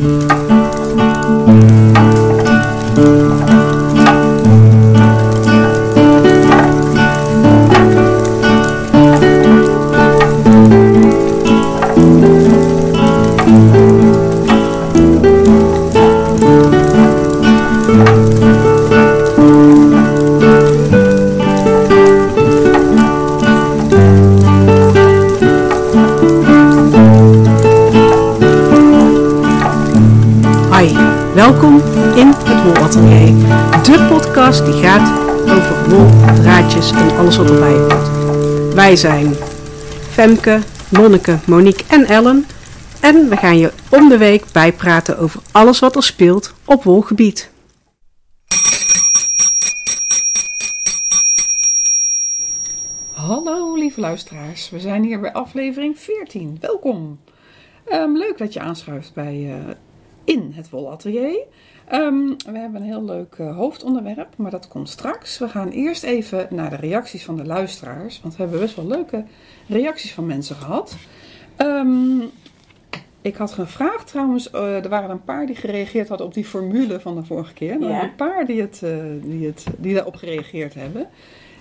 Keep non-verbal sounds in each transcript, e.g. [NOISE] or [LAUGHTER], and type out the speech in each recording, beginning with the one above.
Mm-hmm. Wij zijn Femke, Nonneke, Monique en Ellen. En we gaan je om de week bijpraten over alles wat er speelt op wolgebied. Hallo lieve luisteraars, we zijn hier bij aflevering 14. Welkom. Ehm, leuk dat je aanschuift bij eh, In het Wolatelier. Ehm we hebben een heel leuk eh, hoofdonderwerp, maar dat komt straks. We gaan eerst even naar de reacties van de luisteraars, want we hebben best wel leuke reacties van mensen gehad. Ehm, ik had gevraagd trouwens, eh, er waren een paar die gereageerd hadden op die formule van de vorige keer. Er waren Ja. een paar die, het, eh, die, het, die daarop gereageerd hebben.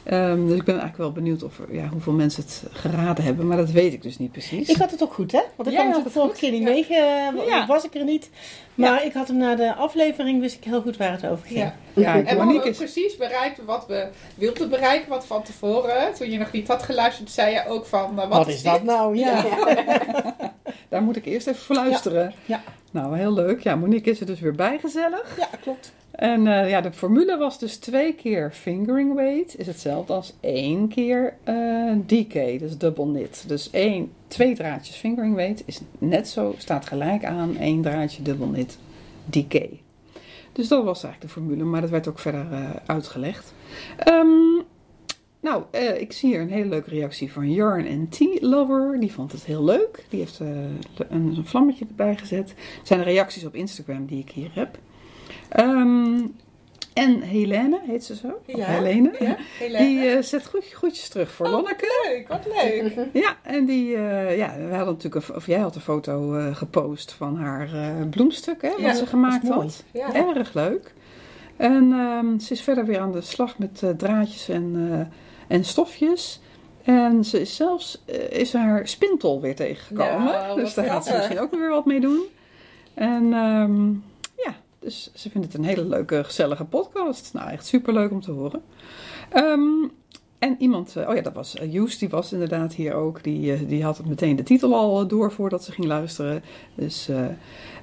Ehm, dus ik ben eigenlijk wel benieuwd of, er- ja, hoeveel mensen het geraden hebben, maar dat weet ik dus niet precies. Ik had het ook goed, hè? Want ik had het vorige keer niet ja. Ja. was ik er niet. Maar ik had hem na de aflevering, wist ik heel goed waar het over ging. Ja. Ja, En we Monique hadden is... precies bereikt wat we wilden bereiken. Want van tevoren, toen je nog niet had geluisterd, zei je ook van... eh, wat, Wat, is dat nou? Ja. [LAUGHS] Daar moet ik eerst even voor luisteren. Ja. Nou, heel leuk. Ja, Monique is er dus weer bij, gezellig. Ja, klopt. En eh, ja, de formule was dus twee keer fingering weight is hetzelfde als één keer eh DK, dus double knit. Dus één, twee draadjes fingering weight is net zo, staat gelijk aan één draadje double knit DK. Dus dat was eigenlijk de formule, maar dat werd ook verder eh, uitgelegd. Ehm, nou, ik zie hier een hele leuke reactie van Yarn en Tea Lover. Die vond het heel leuk. Die heeft een, een vlammetje erbij gezet. Het zijn de reacties op Instagram die ik hier heb. Ehm, en Helene, heet ze zo? Ja. Helene. Ja, Helene. Die eh, zet goed, groetjes terug voor Oh, Lonneke. Leuk, wat leuk. [LAUGHS] Ja, en die, eh, ja, we hadden natuurlijk, een, of jij had een foto eh, gepost van haar bloemstuk, hè, wat ze gemaakt had. Ja. Erg leuk. En ehm, ze is verder weer aan de slag met draadjes en, en stofjes. En ze is zelfs is haar spintol weer tegengekomen. Dus wat daar gaat ze misschien ook weer wat mee doen. En ehm, dus ze vindt het een hele leuke, gezellige podcast. Nou, echt superleuk om te horen. Ehm, en iemand, eh, oh ja, dat was uh, Joes, die was inderdaad hier ook. Die, eh, die had het meteen de titel al eh, door voordat ze ging luisteren. Dus, eh,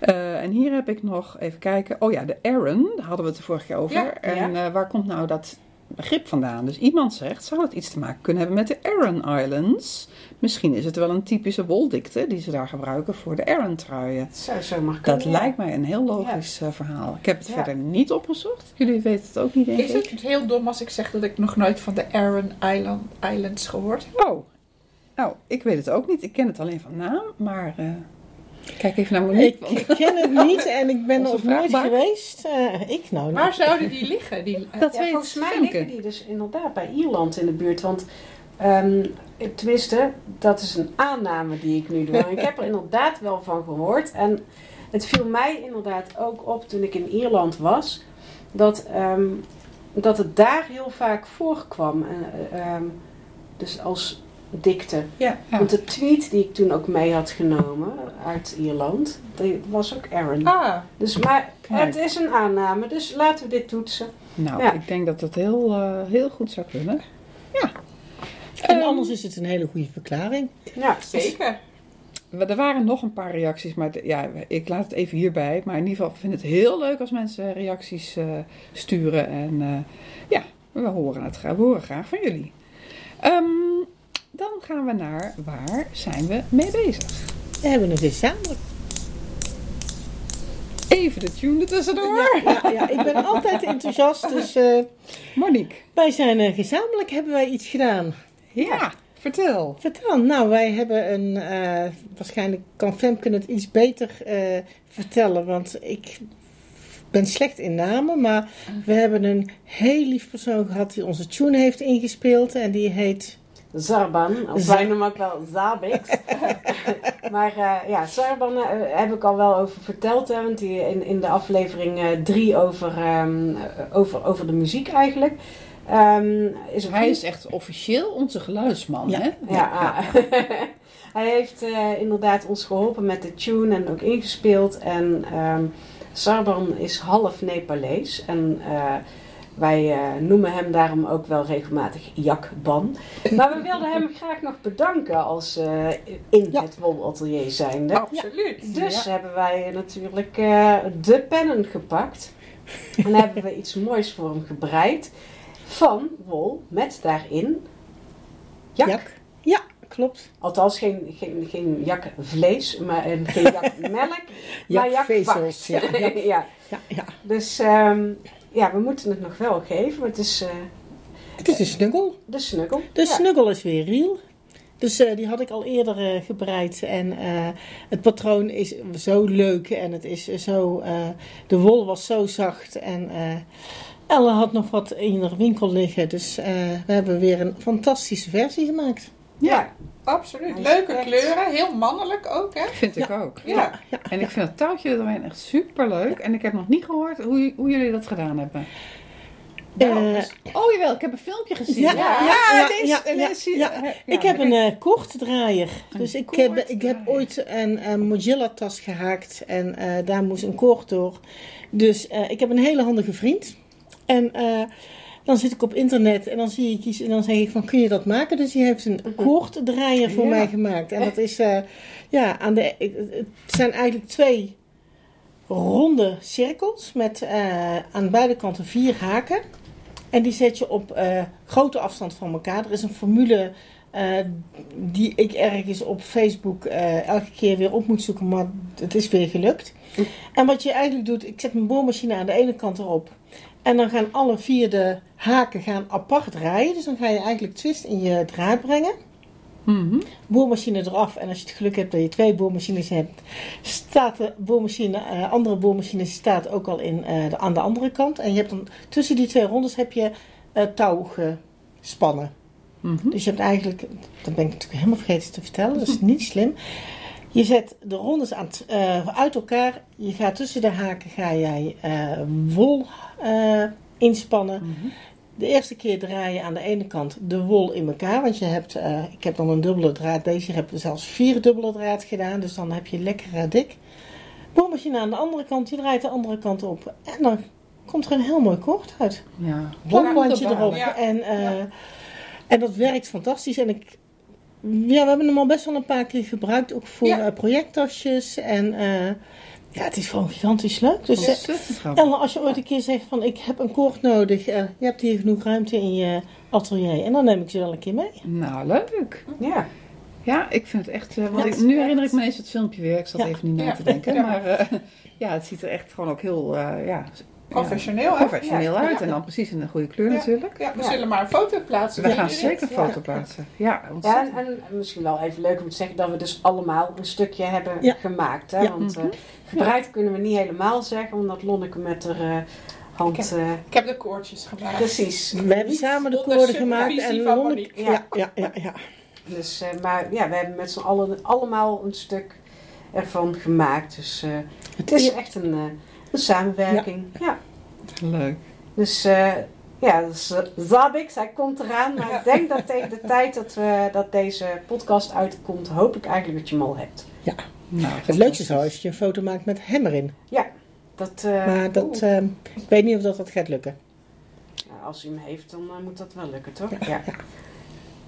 eh, en hier heb ik nog, even kijken. Oh ja, de Aaron, daar hadden we het de vorige keer over. Ja, en eh, waar komt nou dat begrip vandaan? Dus iemand zegt, zou het iets te maken kunnen hebben met de Aran Islands? Misschien is het wel een typische woldikte die ze daar gebruiken voor de Aran truien. Dat zou zomaar Dat ja. lijkt mij een heel logisch eh, verhaal. Ik heb het Ja. verder niet opgezocht. Jullie weten het ook niet, denk Is ik. het heel dom als ik zeg dat ik nog nooit van de Aran Island, Islands gehoord heb? Oh, nou, ik weet het ook niet. Ik ken het alleen van naam, maar eh, kijk even naar Monique. Ik want- ken het niet en ik ben er ook nooit geweest. Eh, ik nou Waar zouden die liggen? Die, [LAUGHS] dat Ja, weet volgens mij Femke. liggen die dus inderdaad bij Ierland in de buurt. Want ehm, tenminste, dat is een aanname die ik nu doe. Ik heb er [LAUGHS] inderdaad wel van gehoord. En het viel mij inderdaad ook op toen ik in Ierland was. Dat, ehm, dat het daar heel vaak voorkwam. En, ehm, dus als dikte. Ja, ja. Want de tweet die ik toen ook mee had genomen uit Ierland, die was ook Aaron. Ah, Dus, maar Kijk. het is een aanname, dus laten we dit toetsen. Nou, Ja. ik denk dat het heel, eh, heel goed zou kunnen. Ja. En Ehm, anders is het een hele goede verklaring. Ja, zeker. Er waren nog een paar reacties, maar de- ja, ik laat het even hierbij. Maar in ieder geval vind ik het heel leuk als mensen reacties eh, sturen. En eh, ja, we horen het graag, we horen graag van jullie. Ehm, dan gaan we naar waar zijn we mee bezig? We hebben een gezamenlijk. Even de tune er tussendoor. Ja, ja, ja, ik ben altijd enthousiast, dus eh, Monique, wij zijn eh, gezamenlijk, hebben wij iets gedaan. ja, vertel. Vertel, nou wij hebben een, eh, waarschijnlijk kan Femke het iets beter vertellen, want ik ben slecht in namen, maar we hebben een heel lief persoon gehad die onze tune heeft ingespeeld en die heet Zarban, of wij noemen ook wel Zabix. [LAUGHS] maar eh, ja, Zarban eh, heb ik al wel over verteld, hè, want die in, in de aflevering 3 over, ehm, eh, over, over de muziek eigenlijk. Ehm, is Hij vriend- is echt officieel onze geluidsman, Ja. hè? ja, ah. [LAUGHS] hij heeft eh, inderdaad ons geholpen met de tune en ook ingespeeld. En ehm Sarban is half Nepalees. En eh, wij eh, noemen hem daarom ook wel regelmatig Jakban. Maar we wilden hem [LAUGHS] graag nog bedanken als eh, in Ja. het wolatelier zijnde. Absoluut. Dus hebben wij natuurlijk eh, de pennen gepakt. En hebben we iets [LAUGHS] moois voor hem gebreid. Van wol met daarin jak. Jak. Ja, klopt. Althans, geen, geen, geen jakvlees, maar en geen jakmelk, [LAUGHS] maar Jakvezels. Ja, jak- ja. ja, ja. Dus ehm, ja, we moeten het nog wel geven, maar het is eh, Het is een snuggel. de snuggel. De Ja. snuggel is weer real. Dus eh, die had ik al eerder eh, gebreid. En het patroon is zo leuk. En het is zo. de wol was zo zacht. En Elle had nog wat in haar winkel liggen. Dus we hebben weer een fantastische versie gemaakt. Ja. Absoluut. Leuke echt- kleuren. Heel mannelijk ook, hè? Vind ik ook. Ja. ja. En ik vind het touwtje eromheen echt super leuk. En ik heb nog niet gehoord hoe, hoe jullie dat gedaan hebben. Eh, Oh jawel, ik heb een filmpje gezien. Ja, ja, ja, deze- ja, en ja, deze zie- ja. ja, ik heb een ja. eh koorddraaier. Een Dus ik heb, ik heb ooit een, een Mozilla tas gehaakt. En eh, daar moest een koord door. Dus eh, ik heb een hele handige vriend. En eh, dan zit ik op internet en dan zie ik iets en dan zeg ik van kun je dat maken? Dus die heeft een koorddraaier voor Ja. mij gemaakt. En dat is eh, ja, aan de, het zijn eigenlijk twee ronde cirkels met eh, aan beide kanten vier haken. En die zet je op eh, grote afstand van elkaar. Er is een formule die ik ergens op Facebook elke keer weer op moet zoeken, maar het is weer gelukt. En wat je eigenlijk doet, ik zet mijn boormachine aan de ene kant erop. En dan gaan alle vier de haken gaan apart draaien. Dus dan ga je eigenlijk twist in je draad brengen. Mhm. Boormachine eraf. En als je het geluk hebt dat je twee boormachines hebt, staat de boormachine, eh, andere boormachine staat ook al in, eh, de, aan de andere kant. En je hebt dan tussen die twee rondes heb je eh, touw gespannen. Mhm. Dus je hebt eigenlijk, dat ben ik natuurlijk helemaal vergeten te vertellen, dat is niet slim. Je zet de rondes aan, uit elkaar. Je gaat tussen de haken ga jij wol eh, inspannen. Mhm. De eerste keer draai je aan de ene kant de wol in elkaar. Want je hebt, eh, ik heb dan een dubbele draad. Deze hebben we zelfs vier dubbele draad gedaan. Dus dan heb je lekker dik. Boormachine aan de andere kant. Je draait de andere kant op. En dan komt er een heel mooi koord uit. Ja. Wonderbaar. erop. Ja. En, eh, Ja. en dat werkt fantastisch. En ik, ja, we hebben hem al best wel een paar keer gebruikt. Ook voor Ja. projecttasjes. En eh, ja, het is gewoon gigantisch leuk. Dus eh. Ellen, als je ooit een keer zegt van ik heb een koord nodig. eh, je hebt hier genoeg ruimte in je atelier. En dan neem ik ze wel een keer mee. Nou, leuk. Ja. Ja, ik vind het echt... eh, want Ja, ik, nu echt- herinner ik me eens het filmpje weer. Ik zat Ja. even niet na te denken. Ja. Maar eh, [LAUGHS] ja, het ziet er echt gewoon ook heel... eh, ja, Professioneel, ja, professioneel Ja. uit. En dan precies in de goede kleur Ja. natuurlijk. Ja, we Ja. zullen maar een foto plaatsen. We gaan zeker een foto plaatsen. Ja, en, en misschien wel even leuk om te zeggen dat we dus allemaal een stukje hebben Ja. gemaakt. Hè? Ja. Want gebreid kunnen we niet helemaal zeggen, omdat Lonneke met haar eh, hand... eh, Ik heb de koordjes gemaakt. precies. We hebben samen de koorden gemaakt. En van Lonneke- Monique. ja, ja, ja, ja. Dus, eh, maar ja, we hebben met z'n allen allemaal een stuk ervan gemaakt. Dus eh, het is echt een, een samenwerking. Ja. Leuk. Dus eh, ja, dus, Zabix, hij komt eraan. Maar Ja. ik denk dat tegen de tijd dat, we, dat deze podcast uitkomt, hoop ik eigenlijk dat je hem al hebt. Nou, Het leukste zou als je een foto maakt met hem erin. Dat, eh, Maar dat, eh, ik weet niet of dat, dat gaat lukken. ja, als hij hem heeft, dan moet dat wel lukken, toch? Ja.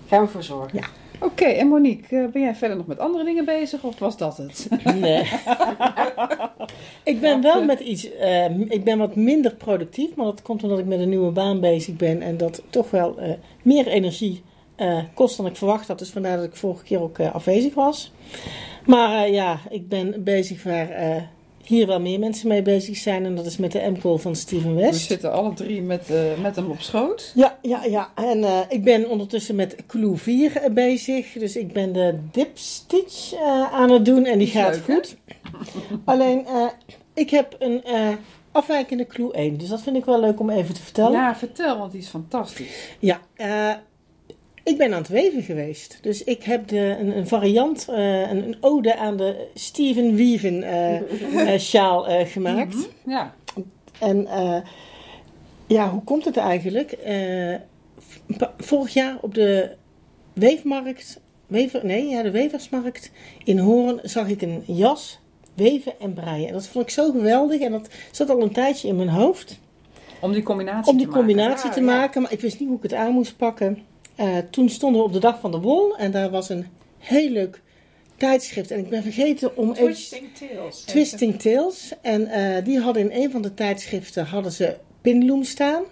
Gaan we voor zorgen. Ja. Oké, en Monique, eh, ben jij verder nog met andere dingen bezig of was dat het? Nee. [LAUGHS] ik ben wel met iets, eh, ik ben wat minder productief, maar dat komt omdat ik met een nieuwe baan bezig ben en dat toch wel eh, meer energie eh, kost dan ik verwacht had. Dus vandaar dat ik vorige keer ook eh, afwezig was. Maar eh, ja, ik ben bezig waar eh, hier wel meer mensen mee bezig zijn en dat is met de M-call van Steven We West. zitten alle drie met, eh, met hem op schoot. Ja, ja, ja. En eh, ik ben ondertussen met Clue 4 eh, bezig. Dus ik ben de dip stitch eh, aan het doen en die gaat leuk, goed. [LAUGHS] Alleen, ik heb een afwijkende Clue 1. Dus dat vind ik wel leuk om even te vertellen. Ja, Ja, vertel, want die is fantastisch. eh, Ik ben aan het weven geweest. Dus ik heb de, een, een variant, eh, een, een ode aan de Steven Weaven eh, [LAUGHS] sjaal gemaakt. Mhm. Ja. En ja, hoe komt het eigenlijk? Vorig jaar op de weefmarkt, wever, nee, ja, de weversmarkt in Hoorn zag ik een jas weven en breien. En dat vond ik zo geweldig en dat zat al een tijdje in mijn hoofd. Om die combinatie Om die te maken. combinatie Ah, te ja. maken, maar ik wist niet hoe ik het aan moest pakken. Eh, toen stonden we op de dag van de wol en daar was een heel leuk tijdschrift. En ik ben vergeten om even... Twisting Tales. Twisting Tales. En eh, die hadden in een van de tijdschriften hadden ze pinloom staan.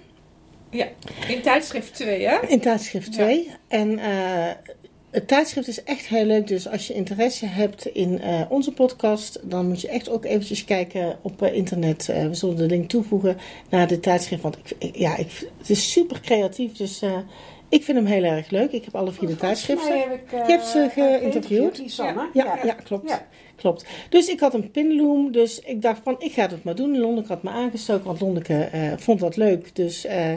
Ja, in tijdschrift 2, hè? In tijdschrift 2. En eh, het tijdschrift is echt heel leuk. Dus als je interesse hebt in onze podcast, dan moet je echt ook eventjes kijken op internet. We zullen de link toevoegen naar dit tijdschrift. Want ik, ik- ja, ik, het is super creatief. Dus ik vind hem heel erg leuk. Ik heb alle vier de tijdschriften. heb ik, eh, Je hebt ze geïnterviewd? Die Sanne. Ja, ja, klopt. Ja. Klopt. Dus ik had een pinloom. Dus ik dacht van, ik ga het maar doen. Lonneke had me aangestoken, want Lonneke eh, vond dat leuk. Dus eh,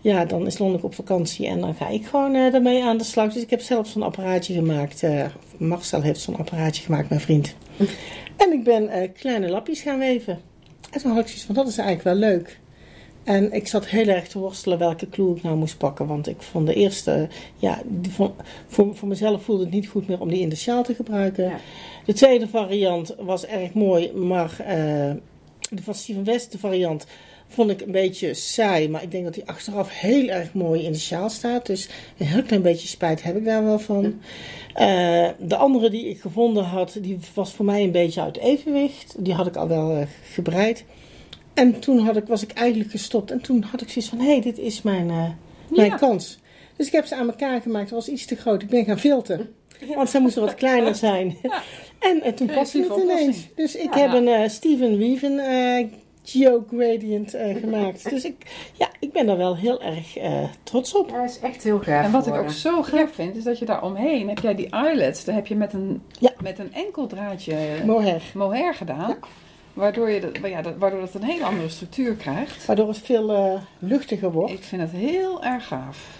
ja, dan is Lonneke op vakantie en dan ga ik gewoon eh daarmee aan de slag. Dus ik heb zelf zo'n apparaatje gemaakt. eh, Marcel heeft zo'n apparaatje gemaakt, mijn vriend. [LAUGHS] En ik ben eh, kleine lapjes gaan weven. En toen had ik zoiets van, dat is eigenlijk wel leuk. En ik zat heel erg te worstelen welke clue ik nou moest pakken. Want ik vond de eerste, ja, vond, voor, voor mezelf voelde het niet goed meer om die in de sjaal te gebruiken. Ja. De tweede variant was erg mooi, maar eh, de van Steven West, de variant, vond ik een beetje saai. Maar ik denk dat die achteraf heel erg mooi in de sjaal staat. Dus een heel klein beetje spijt heb ik daar wel van. Eh, de andere die ik gevonden had, die was voor mij een beetje uit evenwicht. Die had ik al wel eh, gebreid. En toen had ik, was ik eigenlijk gestopt. En toen had ik zoiets van, hé, hey, dit is mijn, eh, mijn Ja. kans. Dus ik heb ze aan elkaar gemaakt. Het was iets te groot. Ik ben gaan filteren. Want zij moesten wat kleiner zijn. En, eh, toen paste Creatieve het ineens. Dus ik Ja. heb een eh, Steven Weaven eh Geo Gradient eh, gemaakt. Dus ik, ja, ik ben daar wel heel erg eh, trots op. Ja, is echt heel gaaf En wat ik ook zo gaaf vind, is dat je daar omheen heb jij die eyelets. Daar heb je met een, Ja. met een enkel draadje Mohair. mohair gedaan. Waardoor, je dat, ja, dat, waardoor het een hele andere structuur krijgt. Waardoor het veel eh, luchtiger wordt. Ik vind het heel erg gaaf.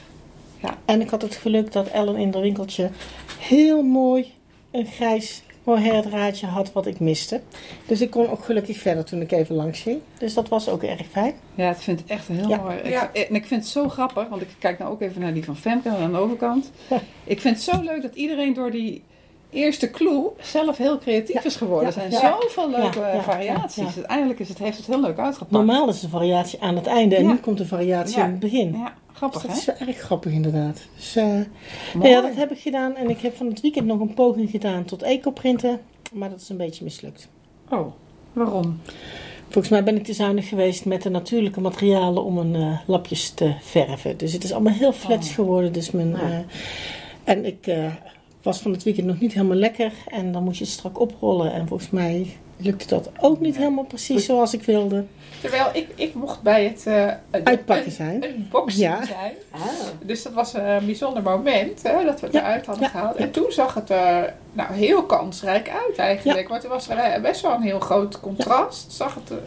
En ik had het geluk dat Ellen in haar winkeltje heel mooi een grijs mohair draadje had wat ik miste. Dus ik kon ook gelukkig verder toen ik even langs ging. Dus dat was ook erg fijn. Ja, het vind ik echt heel Ja. mooi. Ik, Ja. En ik vind het zo grappig, want ik kijk nou ook even naar die van Femke aan de overkant. Ja. Ik vind het zo leuk dat iedereen door die eerste clue zelf heel creatief Ja. is geworden. Er zijn Ja. zoveel leuke Ja. Variaties. Uiteindelijk is het, heeft het heel leuk uitgepakt. Normaal is de variatie aan het einde en nu komt de variatie Ja. in het begin. Ja, grappig Dus dat hè? is erg grappig inderdaad. Dus, eh, nou ja, dat heb ik gedaan. En ik heb van het weekend nog een poging gedaan tot ecoprinten. Maar dat is een beetje mislukt. Oh, waarom? Volgens mij ben ik te zuinig geweest met de natuurlijke materialen om een eh, lapjes te verven. Dus het is allemaal heel flats Oh. geworden. Dus mijn, eh, en ik was van het weekend nog niet helemaal lekker. En dan moet je het strak oprollen. En volgens mij lukte dat ook niet helemaal precies zoals ik wilde. Terwijl ik, ik mocht bij het eh, een- Uitpakken een, zijn. Een boxing Ja. zijn. Ah. Dus dat was een bijzonder moment hè, dat we het Ja. eruit hadden Ja. gehaald. En toen zag het er nou, heel kansrijk uit eigenlijk. Want er was er eh, best wel een heel groot contrast. Zag het er,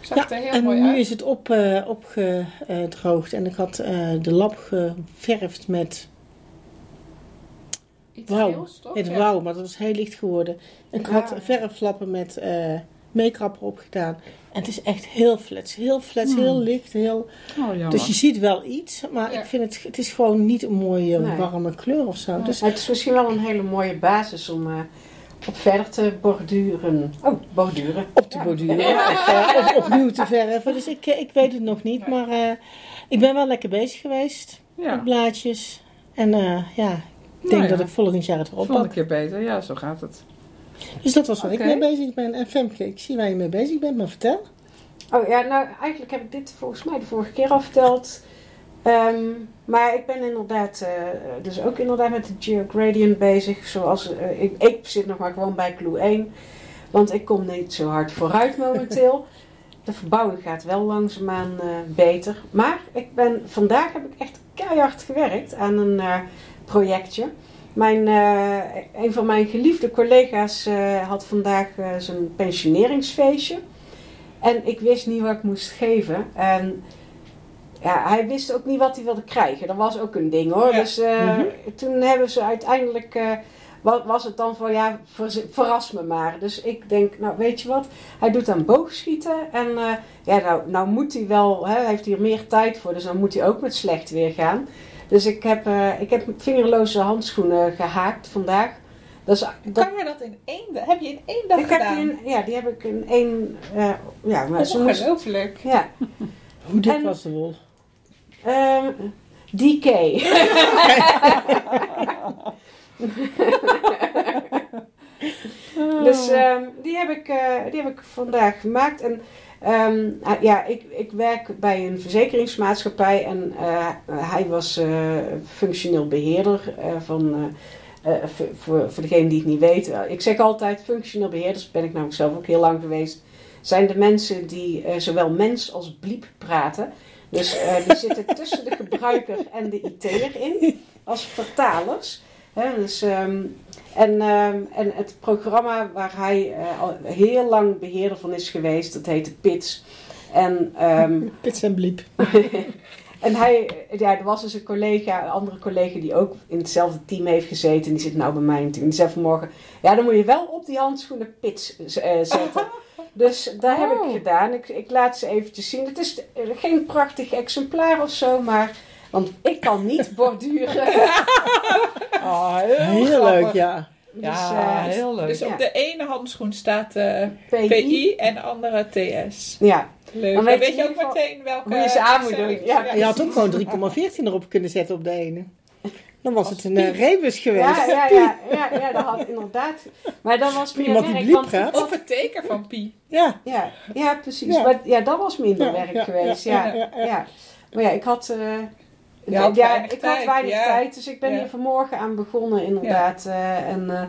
zag Ja, het er heel en mooi nu uit. is het op, eh, opgedroogd. En ik had eh, de lap geverfd met Iets wauw. geels, toch? het Ja. wauw, maar dat was heel licht geworden. Ik Ja. had verflappen met eh make-up erop gedaan. En het is echt heel flats. Heel flats, Hmm. heel licht. Heel... Oh. Dus je ziet wel iets, maar Ja. ik vind het, het is gewoon niet een mooie Nee. warme kleur of zo. Nee. Dus Het is misschien wel een hele mooie basis om eh, op verder te borduren. Oh, borduren. op te Ja. borduren of, eh, of opnieuw te verven. Dus ik, eh, ik weet het nog niet, maar eh, ik ben wel lekker bezig geweest ja, met blaadjes. En eh, ja, denk Nou ja. dat ik volgend jaar het weer volgende keer beter. Ja, zo gaat het. Dus dat was waar ik mee bezig ben. En Femke, ik zie waar je mee bezig bent, maar vertel. Oh ja, nou eigenlijk heb ik dit volgens mij de vorige keer al verteld. Ehm, maar ik ben inderdaad, eh, dus ook inderdaad met de geogradient bezig. Zoals, eh, ik, ik zit nog maar gewoon bij clue 1. Want ik kom niet zo hard vooruit [LAUGHS] momenteel. De verbouwing gaat wel langzaamaan eh beter. Maar ik ben, vandaag heb ik echt keihard gewerkt aan een eh, projectje. Mijn, eh, een van mijn geliefde collega's eh, had vandaag eh, zijn pensioneringsfeestje. En ik wist niet wat ik moest geven. En ja, hij wist ook niet wat hij wilde krijgen. Dat was ook een ding hoor. Ja. Dus eh, Mhm. toen hebben ze uiteindelijk, eh, wa- was het dan van ja, ver- verras me maar. Dus ik denk, nou weet je wat, hij doet aan boogschieten. En eh, ja, nou, nou moet hij wel, hè, hij heeft hier meer tijd voor, dus dan moet hij ook met slecht weer gaan. Dus ik heb, eh, ik heb vingerloze handschoenen gehaakt vandaag. Dat is, dat, Kan je dat in één dag? Heb je in één dag ik heb gedaan? die in, ja, die heb ik in één, eh, ja, maar ze moest, Ongelooflijk. ja. Hoe dik En- was de wol? Ehm, DK. [LAUGHS] dus ehm, die, heb ik, eh, die heb ik vandaag gemaakt. En ehm, ah, ja, ik, ik werk bij een verzekeringsmaatschappij en eh, hij was eh, functioneel beheerder eh, van. eh, eh, voor, voor, degene die het niet weten. Ik zeg altijd, functioneel beheerders, ben ik namelijk zelf ook heel lang geweest, zijn de mensen die eh, zowel mens als bliep praten. Dus eh, die zitten [LAUGHS] tussen de gebruiker en de IT'er in, als vertalers. Hè, dus, ehm, en, ehm, en het programma waar hij eh, al heel lang beheerder van is geweest, dat heette PITS. En, ehm, [LAUGHS] Pits en bliep. [LAUGHS] en hij, ja, er was dus een collega, een andere collega die ook in hetzelfde team heeft gezeten. En die zit nou bij mij in het team. Die zei vanmorgen, ja dan moet je wel op die handschoenen PITS eh, zetten. [LAUGHS] Dus dat heb Oh. ik gedaan. Ik, ik laat ze eventjes zien. Het is eh, geen prachtig exemplaar of zo, maar... Want ik kan niet [LAUGHS] borduren. [LAUGHS] Oh, heel, leuk, ja. Dus, Ja, eh, heel leuk. Dus Ja. op de ene handschoen staat eh, PI. PI en de andere TS. Ja, Leuk. Dan Dan weet je ook meteen welke... hoe je ze aan moet accent- doen. Ja. Je had ook gewoon 3,14 erop kunnen zetten op de ene. Dan was het een uh, rebus geweest. ja, ja, [LAUGHS] ja, ja, ja, dat had inderdaad. Maar dat was meer Iemand werk. bliep Want. Of het teken van Pi. Ja. ja, ja, precies. Ja. Maar ja, dat was minder Ja, werk ja, geweest. ja, Ja, ja, ja, ja. Maar ja, ik had, eh, Je had ja, ik tijd, had weinig ja. tijd. Dus ik ben Ja. hier vanmorgen aan begonnen inderdaad. eh, en eh,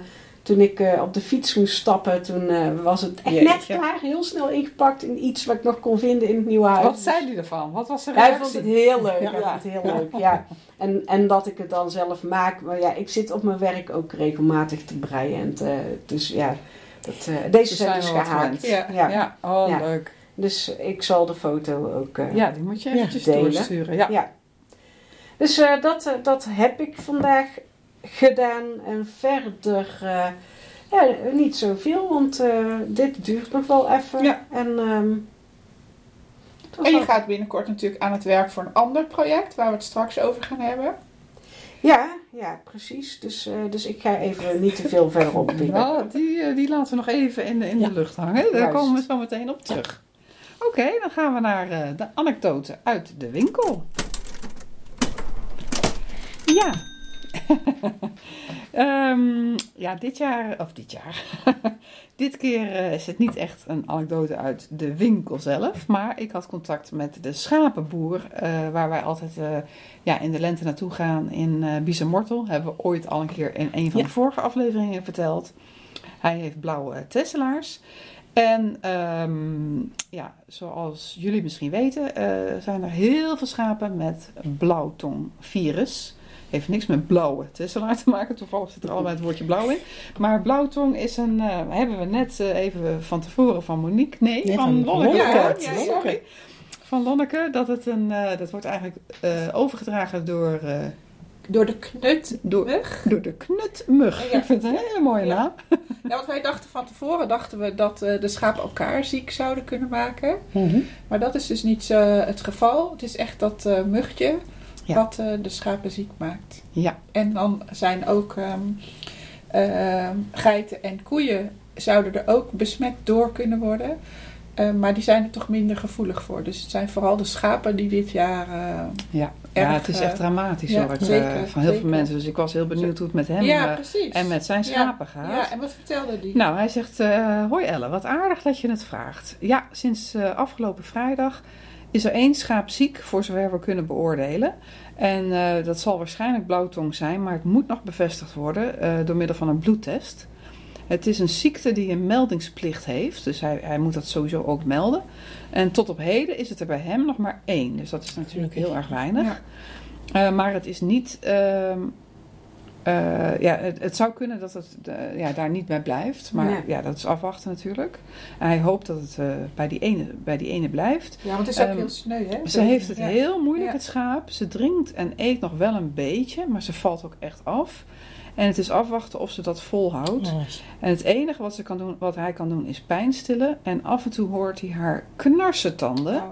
toen ik eh, op de fiets moest stappen, toen eh, was het echt net klaar. Heel snel ingepakt in iets wat ik nog kon vinden in het nieuwe huis. Wat zei hij ervan? Wat was de Hij reactie? vond het heel leuk. Ja. Hij vond het heel leuk, ja. En, en dat ik het dan zelf maak. Maar ja, ik zit op mijn werk ook regelmatig te breien. En te- dus ja, dat, eh, deze Ze zijn dus gehaakt. gewend. Ja. Ja, oh Ja. leuk. Dus ik zal de foto ook... eh, Ja, die moet je Ja. eventjes Delen. doorsturen. Ja. Ja. Dus eh, dat, eh, dat heb ik vandaag gedaan. En verder... eh, ja, niet zoveel, want dit duurt nog wel even. Ja. En, ehm, En je wel- gaat binnenkort natuurlijk aan het werk voor een ander project, waar we het straks over gaan hebben. Ja, ja, precies. Dus, dus ik ga even niet te veel verder op. Nou, die, die laten we nog even in de, in Ja. de lucht hangen. Daar Juist. komen we zo meteen op terug. Oké, dan gaan we naar de anekdote uit de winkel. Ja. [LAUGHS] Ehm, ja, dit jaar, of dit jaar. [LAUGHS] dit keer eh, is het niet echt een anekdote uit de winkel zelf. Maar ik had contact met de schapenboer, eh, waar wij altijd eh, ja, in de lente naartoe gaan in eh Biezenmortel. Hebben we ooit al een keer in een van Ja. de vorige afleveringen verteld. Hij heeft blauwe tesselaars. En ehm, ja, zoals jullie misschien weten, zijn er heel veel schapen met blauwtongvirus. Heeft niks met blauwe tesselaar te maken. Toevallig zit er allebei het woordje blauw in. Maar blauwtong is een, eh, hebben we net eh, even van tevoren van Monique. Nee, Nee, van, van Lonneke. Lonneke. Ja, sorry. Van Lonneke. Dat, het een, eh, dat wordt eigenlijk overgedragen door, Door de knut. door, de knutmug. Ja. Ik vind het een hele mooie Ja. naam. Ja, want wij dachten van tevoren dachten we dat de schapen elkaar ziek zouden kunnen maken. Mhm. Maar dat is dus niet het geval. Het is echt dat eh mugje Ja. wat eh, de schapen ziek maakt. Ja, En dan zijn ook ehm, ehm, geiten en koeien zouden er ook besmet door kunnen worden. Eh, maar die zijn er toch minder gevoelig voor. Dus het zijn vooral de schapen die dit jaar... eh, ja. Erg, ja, het is echt dramatisch ja, hoor. ik, zeker, van heel veel mensen. Dus ik was heel benieuwd hoe het met hem ja, en met zijn schapen gaat. Ja, en wat vertelde die? Nou, hij zegt: Hoi Elle, wat aardig dat je het vraagt. Ja, sinds afgelopen vrijdag is er één schaap ziek, voor zover we kunnen beoordelen. En eh, dat zal waarschijnlijk blauwtong zijn, maar het moet nog bevestigd worden eh, door middel van een bloedtest. Het is een ziekte die een meldingsplicht heeft, dus hij, hij moet dat sowieso ook melden. En tot op heden is het er bij hem nog maar één, dus dat is natuurlijk heel erg weinig. Ja. Eh, maar het is niet eh, ja, het, het zou kunnen dat het eh, ja, daar niet bij blijft. Maar Ja. ja. dat is afwachten natuurlijk. En hij hoopt dat het eh, bij, die ene, bij die ene blijft. Ja, want het is ook Ehm, heel sneu, hè? Ze heeft het Ja. heel moeilijk, Ja. het schaap. Ze drinkt en eet nog wel een beetje, maar ze valt ook echt af. En het is afwachten of ze dat volhoudt. Ja. En het enige wat, ze kan doen, wat hij kan doen is pijn stillen. En af en toe hoort hij haar knarsen tanden. Oh.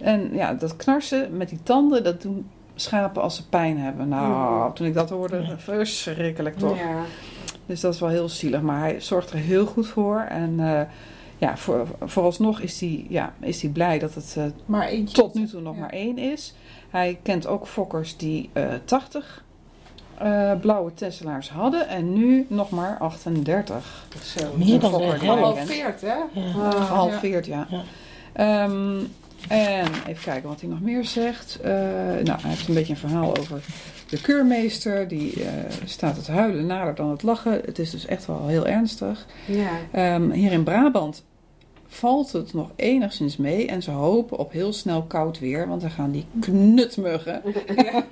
En ja, dat knarsen met die tanden, dat doen schapen als ze pijn hebben. Nou, toen ik dat hoorde, verschrikkelijk toch? Ja. Dus dat is wel heel zielig. Maar hij zorgt er heel goed voor. En eh, ja, voor, vooralsnog is hij, ja, is hij blij dat het eh, tot nu toe nog Ja. maar één is. Hij kent ook fokkers die eh 80 eh, blauwe tesselaars hadden. En nu nog maar 38. Zo. Meer dan. 40, hè? Ja. Ah, Gehalveerd, ja. Ja. Ehm, en even kijken wat hij nog meer zegt. Eh, nou, hij heeft een beetje een verhaal over de keurmeester. Die eh, staat het huilen nader dan het lachen. Het is dus echt wel heel ernstig. ja. Ehm, hier in Brabant valt het nog enigszins mee. En ze hopen op heel snel koud weer. Want dan gaan die knutmuggen. Ja.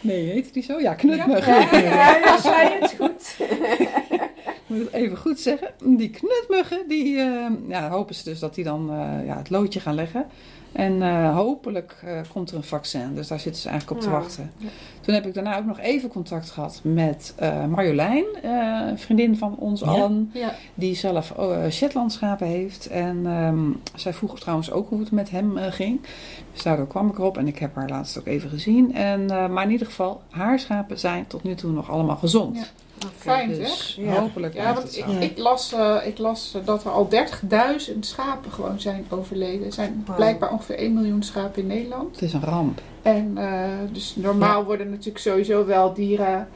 Nee, heet die zo? Ja, knutmuggen. Ja, ja, ja, zei het goed. Moet het even goed zeggen. Die knutmuggen, die eh, ja, hopen ze dus dat die dan eh, ja, het loodje gaan leggen. En eh, hopelijk komt er een vaccin. Dus daar zitten ze eigenlijk op te Ja. Toen heb ik daarna ook nog even contact gehad met eh, Marjolein, eh, een vriendin van ons Ja. allen. Ja. Die zelf uh, Shetlandschapen heeft. En ehm, zij vroeg trouwens ook hoe het met hem eh, ging. Dus daardoor kwam ik erop. En ik heb haar laatst ook even gezien. En, eh, maar in ieder geval, haar schapen zijn tot nu toe nog allemaal gezond. Ja. Fijn, Dus zeg. Ja. hopelijk Ja, want ik, ik las, eh, ik las eh, dat er al 30.000 schapen gewoon zijn overleden. Er zijn blijkbaar ongeveer 1 miljoen schapen in Nederland. Het is een ramp. En eh, dus normaal worden natuurlijk sowieso wel dieren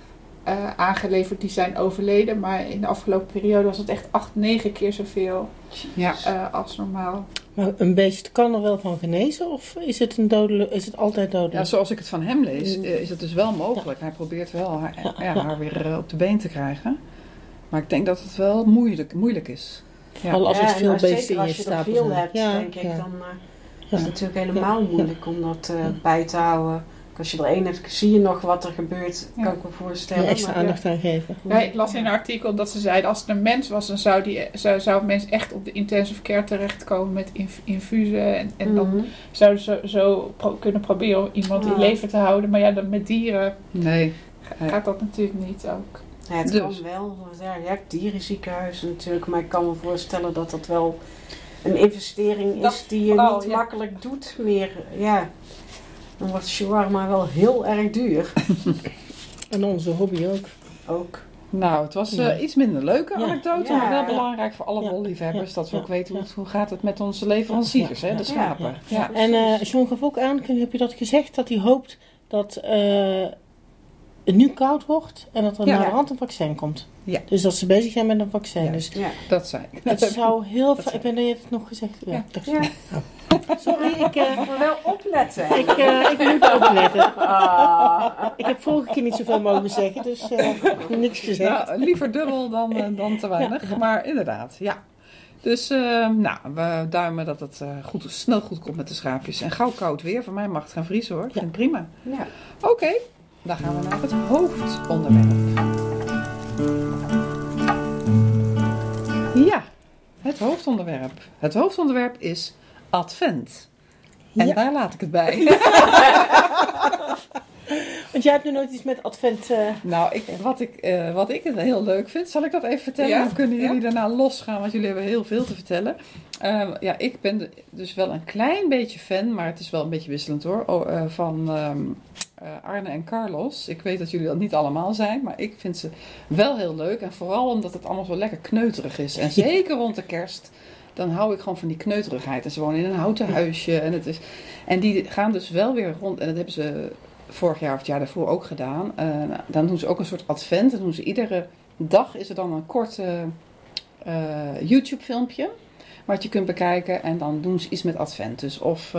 eh, aangeleverd die zijn overleden. Maar in de afgelopen periode was het echt 8, 9 keer zoveel Ja. eh, als normaal. Maar een beest kan er wel van genezen of is het, een dodelijk, is het altijd Ja, dodelijk? zoals ik het van hem lees, eh, is het dus wel mogelijk. Hij probeert wel haar, Ja, ja, ja. haar weer op de been te krijgen. Maar ik denk dat het wel moeilijk, moeilijk is. Ja. Vooral als Ja, het veel beesten in je als je er stapel veel zijn. hebt, Ja, denk ik, ja. dan eh, Ja. is natuurlijk helemaal Ja. moeilijk om dat eh, Ja. bij te houden. Als je er één hebt, zie je nog wat er gebeurt, Ja. kan ik me voorstellen. Extra maar- aandacht aan geven. Ja, ik las in een artikel dat ze zeiden als het een mens was, dan zou, die, zou, zou een mens echt op de intensive care terechtkomen met inf- infusen. En, en dan Mhm. zouden ze zo pro- kunnen proberen om iemand in Ja. leven te houden. Maar ja, dan met dieren Nee. ga- Nee. gaat dat natuurlijk niet ook. Ja, het Dus. kan wel. want Ja, je hebt dierenziekenhuizen natuurlijk, maar ik kan me voorstellen dat dat wel een investering Dat is die je vooral, niet ja. makkelijk doet meer. Ja, dan wordt shawarma wel heel erg duur. [LAUGHS] En onze hobby ook. Ook. Nou, het was eh, iets minder leuke Ja. anekdote, Ja. maar wel Ja. belangrijk voor alle. Ja. Dat we ook weten hoe, gaat het met onze leveranciers, Ja. hè, de Ja. schapen. Ja. Ja. En eh John gaf ook aan, kun- heb je dat gezegd, dat hij hoopt dat eh, het nu koud wordt en dat er Ja. naar de hand een vaccin komt. Ja. Dus dat ze bezig zijn met een vaccin. Ja. Dus Ja. Dat zei ik. het zou heel Dat fijn... Ik weet dat je het nog gezegd Ja, Ja. Oh. [LAUGHS] Sorry, ik, eh, Maar wel opletten. ik, eh, ik moet opletten. [LAUGHS] Ah. Ik heb vorige keer niet zoveel mogen zeggen, dus eh, niks gezegd. Nou, liever dubbel dan, dan te weinig, Ja. maar inderdaad, ja. Dus eh, nou, we duimen dat het eh, goed, snel goed komt met de schaapjes. En gauw koud weer, voor mij mag het gaan vriezen hoor, ik vind het prima. Ja. Oké, dan gaan we naar het hoofdonderwerp. Het hoofdonderwerp. Het hoofdonderwerp is advent. En Ja. daar laat ik het bij. [LAUGHS] [LAUGHS] Want jij hebt nu nooit iets met advent... eh, Nou, ik, wat, ik, eh, wat ik heel leuk vind, zal ik dat even vertellen? Ja, Dan kunnen jullie ja. daarna losgaan, want jullie hebben heel veel te vertellen. Ehm, ja, ik ben dus wel een klein beetje fan, maar het is wel een beetje wisselend hoor, oh, eh, van ehm, eh, Arne en Carlos. Ik weet dat jullie dat niet allemaal zijn, maar ik vind ze wel heel leuk. En vooral omdat het allemaal zo lekker kneuterig is. En [LAUGHS] zeker rond de kerst, dan hou ik gewoon van die kneuterigheid. En ze wonen in een houten huisje. En, het is, en die gaan dus wel weer rond, en dat hebben ze vorig jaar of het jaar daarvoor ook gedaan. Eh, dan doen ze ook een soort advent. Dan doen ze iedere dag is er dan een kort eh, YouTube filmpje. Wat je kunt bekijken. En dan doen ze iets met advent. Dus of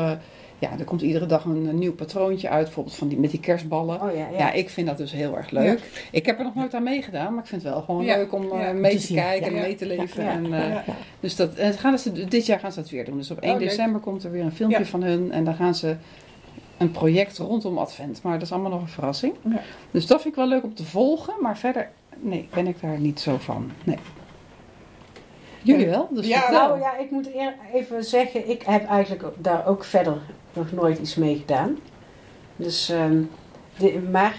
ja, er komt iedere dag een, een nieuw patroontje uit. Bijvoorbeeld van die, met die kerstballen. Oh ja, Ja. ja. ik vind dat dus heel erg leuk. Ik heb er nog nooit aan meegedaan, maar ik vind het wel gewoon leuk om eh, mee Te kijken en mee te leven. En, eh, dus dat, en gaan ze, dit jaar gaan ze dat weer doen. Dus op 1 Oh, leuk. december komt er weer een filmpje van hun. En dan gaan ze een project rondom Advent. Maar dat is allemaal nog een verrassing. Ja. Dus dat vind ik wel leuk om te volgen. Maar verder, nee, ben ik daar niet zo van. Nee. Jullie wel? Dus Ja, vertel. Nou ja, ik moet even zeggen, ik heb eigenlijk daar ook verder nog nooit iets mee gedaan. Dus, ehm, de- maar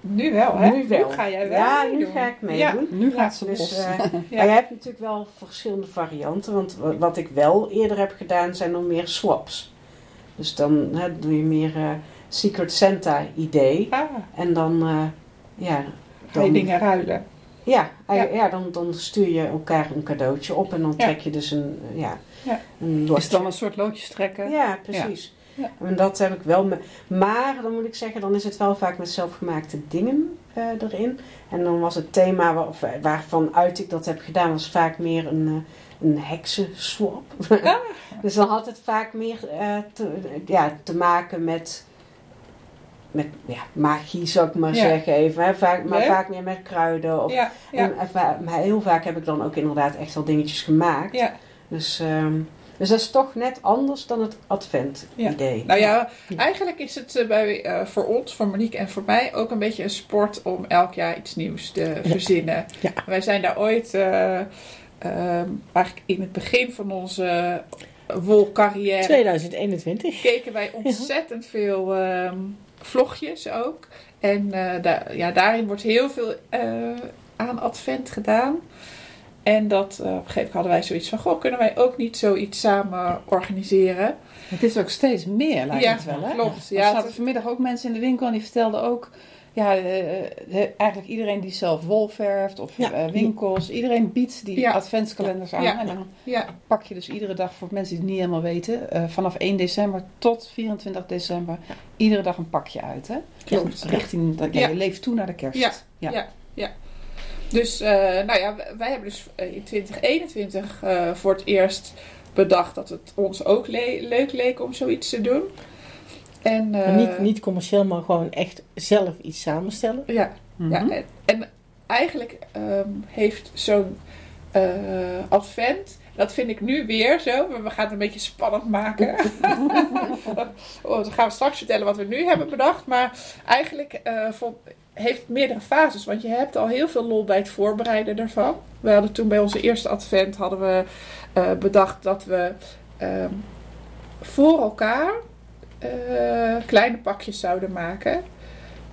Nu wel, hè? nu wel. ga jij wel Ja, nu meedoen. ga ik Ja. meedoen. Nu gaat ze Dus, los. eh, [LAUGHS] Ja. Maar je hebt natuurlijk wel verschillende varianten. Want wa- wat ik wel eerder heb gedaan zijn dan meer swaps. Dus dan hè, doe je meer eh, Secret Santa idee. Ah, En dan, eh, ja, ga je dan, dingen ruilen. ja, Ja. dan, dan stuur je elkaar een cadeautje op. En dan Ja. trek je dus een, ja, Ja. een Is het dan een soort loodjes trekken? Ja, precies. Ja. En dat heb ik wel. Me maar dan moet ik zeggen, dan is het wel vaak met zelfgemaakte dingen eh, erin. En dan was het thema waar, waarvan uit ik dat heb gedaan, was vaak meer een, eh, een heksenswap. Ah. [LAUGHS] dus dan had het vaak meer eh, te, ja, te maken met. Met ja, magie zou ik maar Ja. zeggen even. Hè? Vaak, maar Leuk. vaak meer met kruiden. Of, Ja, ja, en, maar heel vaak heb ik dan ook inderdaad echt wel dingetjes gemaakt. ja. Dus, ehm, dus dat is toch net anders dan het advent Ja. idee. Nou ja, eigenlijk is het eh, bij, eh, voor ons, voor Monique en voor mij ook een beetje een sport om elk jaar iets nieuws te verzinnen. Ja. Wij zijn daar ooit, eh, ehm, eigenlijk in het begin van onze wolcarrière, 2021. keken wij ontzettend veel ehm, vlogjes ook. En daar, ja, daarin wordt heel veel aan advent gedaan. En dat, eh, op een gegeven moment hadden wij zoiets van, goh, kunnen wij ook niet zoiets samen organiseren? Het is ook steeds meer, lijkt Ja, het wel, hè? klopt. Er Ja, zaten het- vanmiddag ook mensen in de winkel en die vertelden ook... Ja, eh, eh, eigenlijk iedereen die zelf wol verft of Ja. winkels. Iedereen biedt die Ja. adventskalenders aan. En dan pak je dus iedere dag, voor mensen die het niet helemaal weten... vanaf 1 december tot 24 december... iedere dag een pakje uit, hè? Klopt. Richting, dat, je leeft toe naar de kerst. Ja. Ja. Ja. Dus, eh, nou ja, wij hebben dus eh, in 2021 eh, voor het eerst bedacht dat het ons ook le- leuk leek om zoiets te doen. En, eh, Maar niet, niet commercieel, maar gewoon echt zelf iets samenstellen. Ja, Mhm. ja en, en eigenlijk ehm, heeft zo'n eh, advent, dat vind ik nu weer zo, we gaan het een beetje spannend maken. [LAUGHS] oh, dan gaan we straks vertellen wat we nu hebben bedacht. Maar eigenlijk eh, vond, heeft het meerdere fases, want je hebt al heel veel lol bij het voorbereiden ervan. We hadden toen bij onze eerste advent hadden we eh, bedacht dat we ehm, voor elkaar eh, kleine pakjes zouden maken.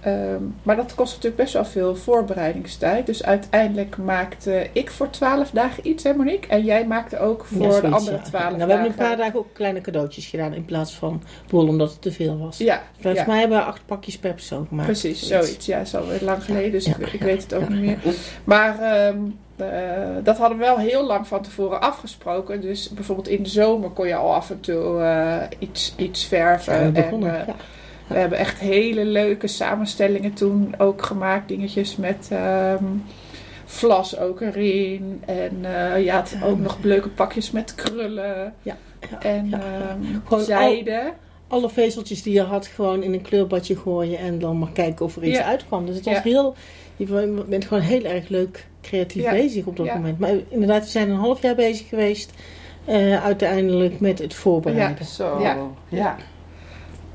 Ehm, maar dat kost natuurlijk best wel veel voorbereidingstijd. Dus uiteindelijk maakte ik voor twaalf dagen iets, hè Monique? En jij maakte ook voor Ja, de andere ja. twaalf Nou, we dagen. hebben een paar dagen ook kleine cadeautjes gedaan in plaats van bol omdat het te veel was. Ja, Volgens ja. mij hebben we acht pakjes per persoon gemaakt. precies, zoiets. Ja, dat is alweer lang geleden, dus Ja, ik, ik ja, weet het ook ja. niet meer. Maar ehm, eh, dat hadden we wel heel lang van tevoren afgesproken. Dus bijvoorbeeld in de zomer kon je al af en toe eh, iets, iets verven. Ja, en, begonnen. eh, ja. We hebben echt hele leuke samenstellingen toen ook gemaakt. Dingetjes met ehm, vlas ook erin. En eh je had ook nog leuke pakjes met krullen. Ja, ja, en ja. ehm, zijde. Alle vezeltjes die je had gewoon in een kleurbadje gooien en dan maar kijken of er iets Ja. uitkwam. Dus het was Ja. heel, je bent gewoon heel erg leuk creatief Ja. bezig op dat Ja. moment. Maar inderdaad, we zijn een half jaar bezig geweest eh, uiteindelijk met het voorbereiden. Zo. Ja.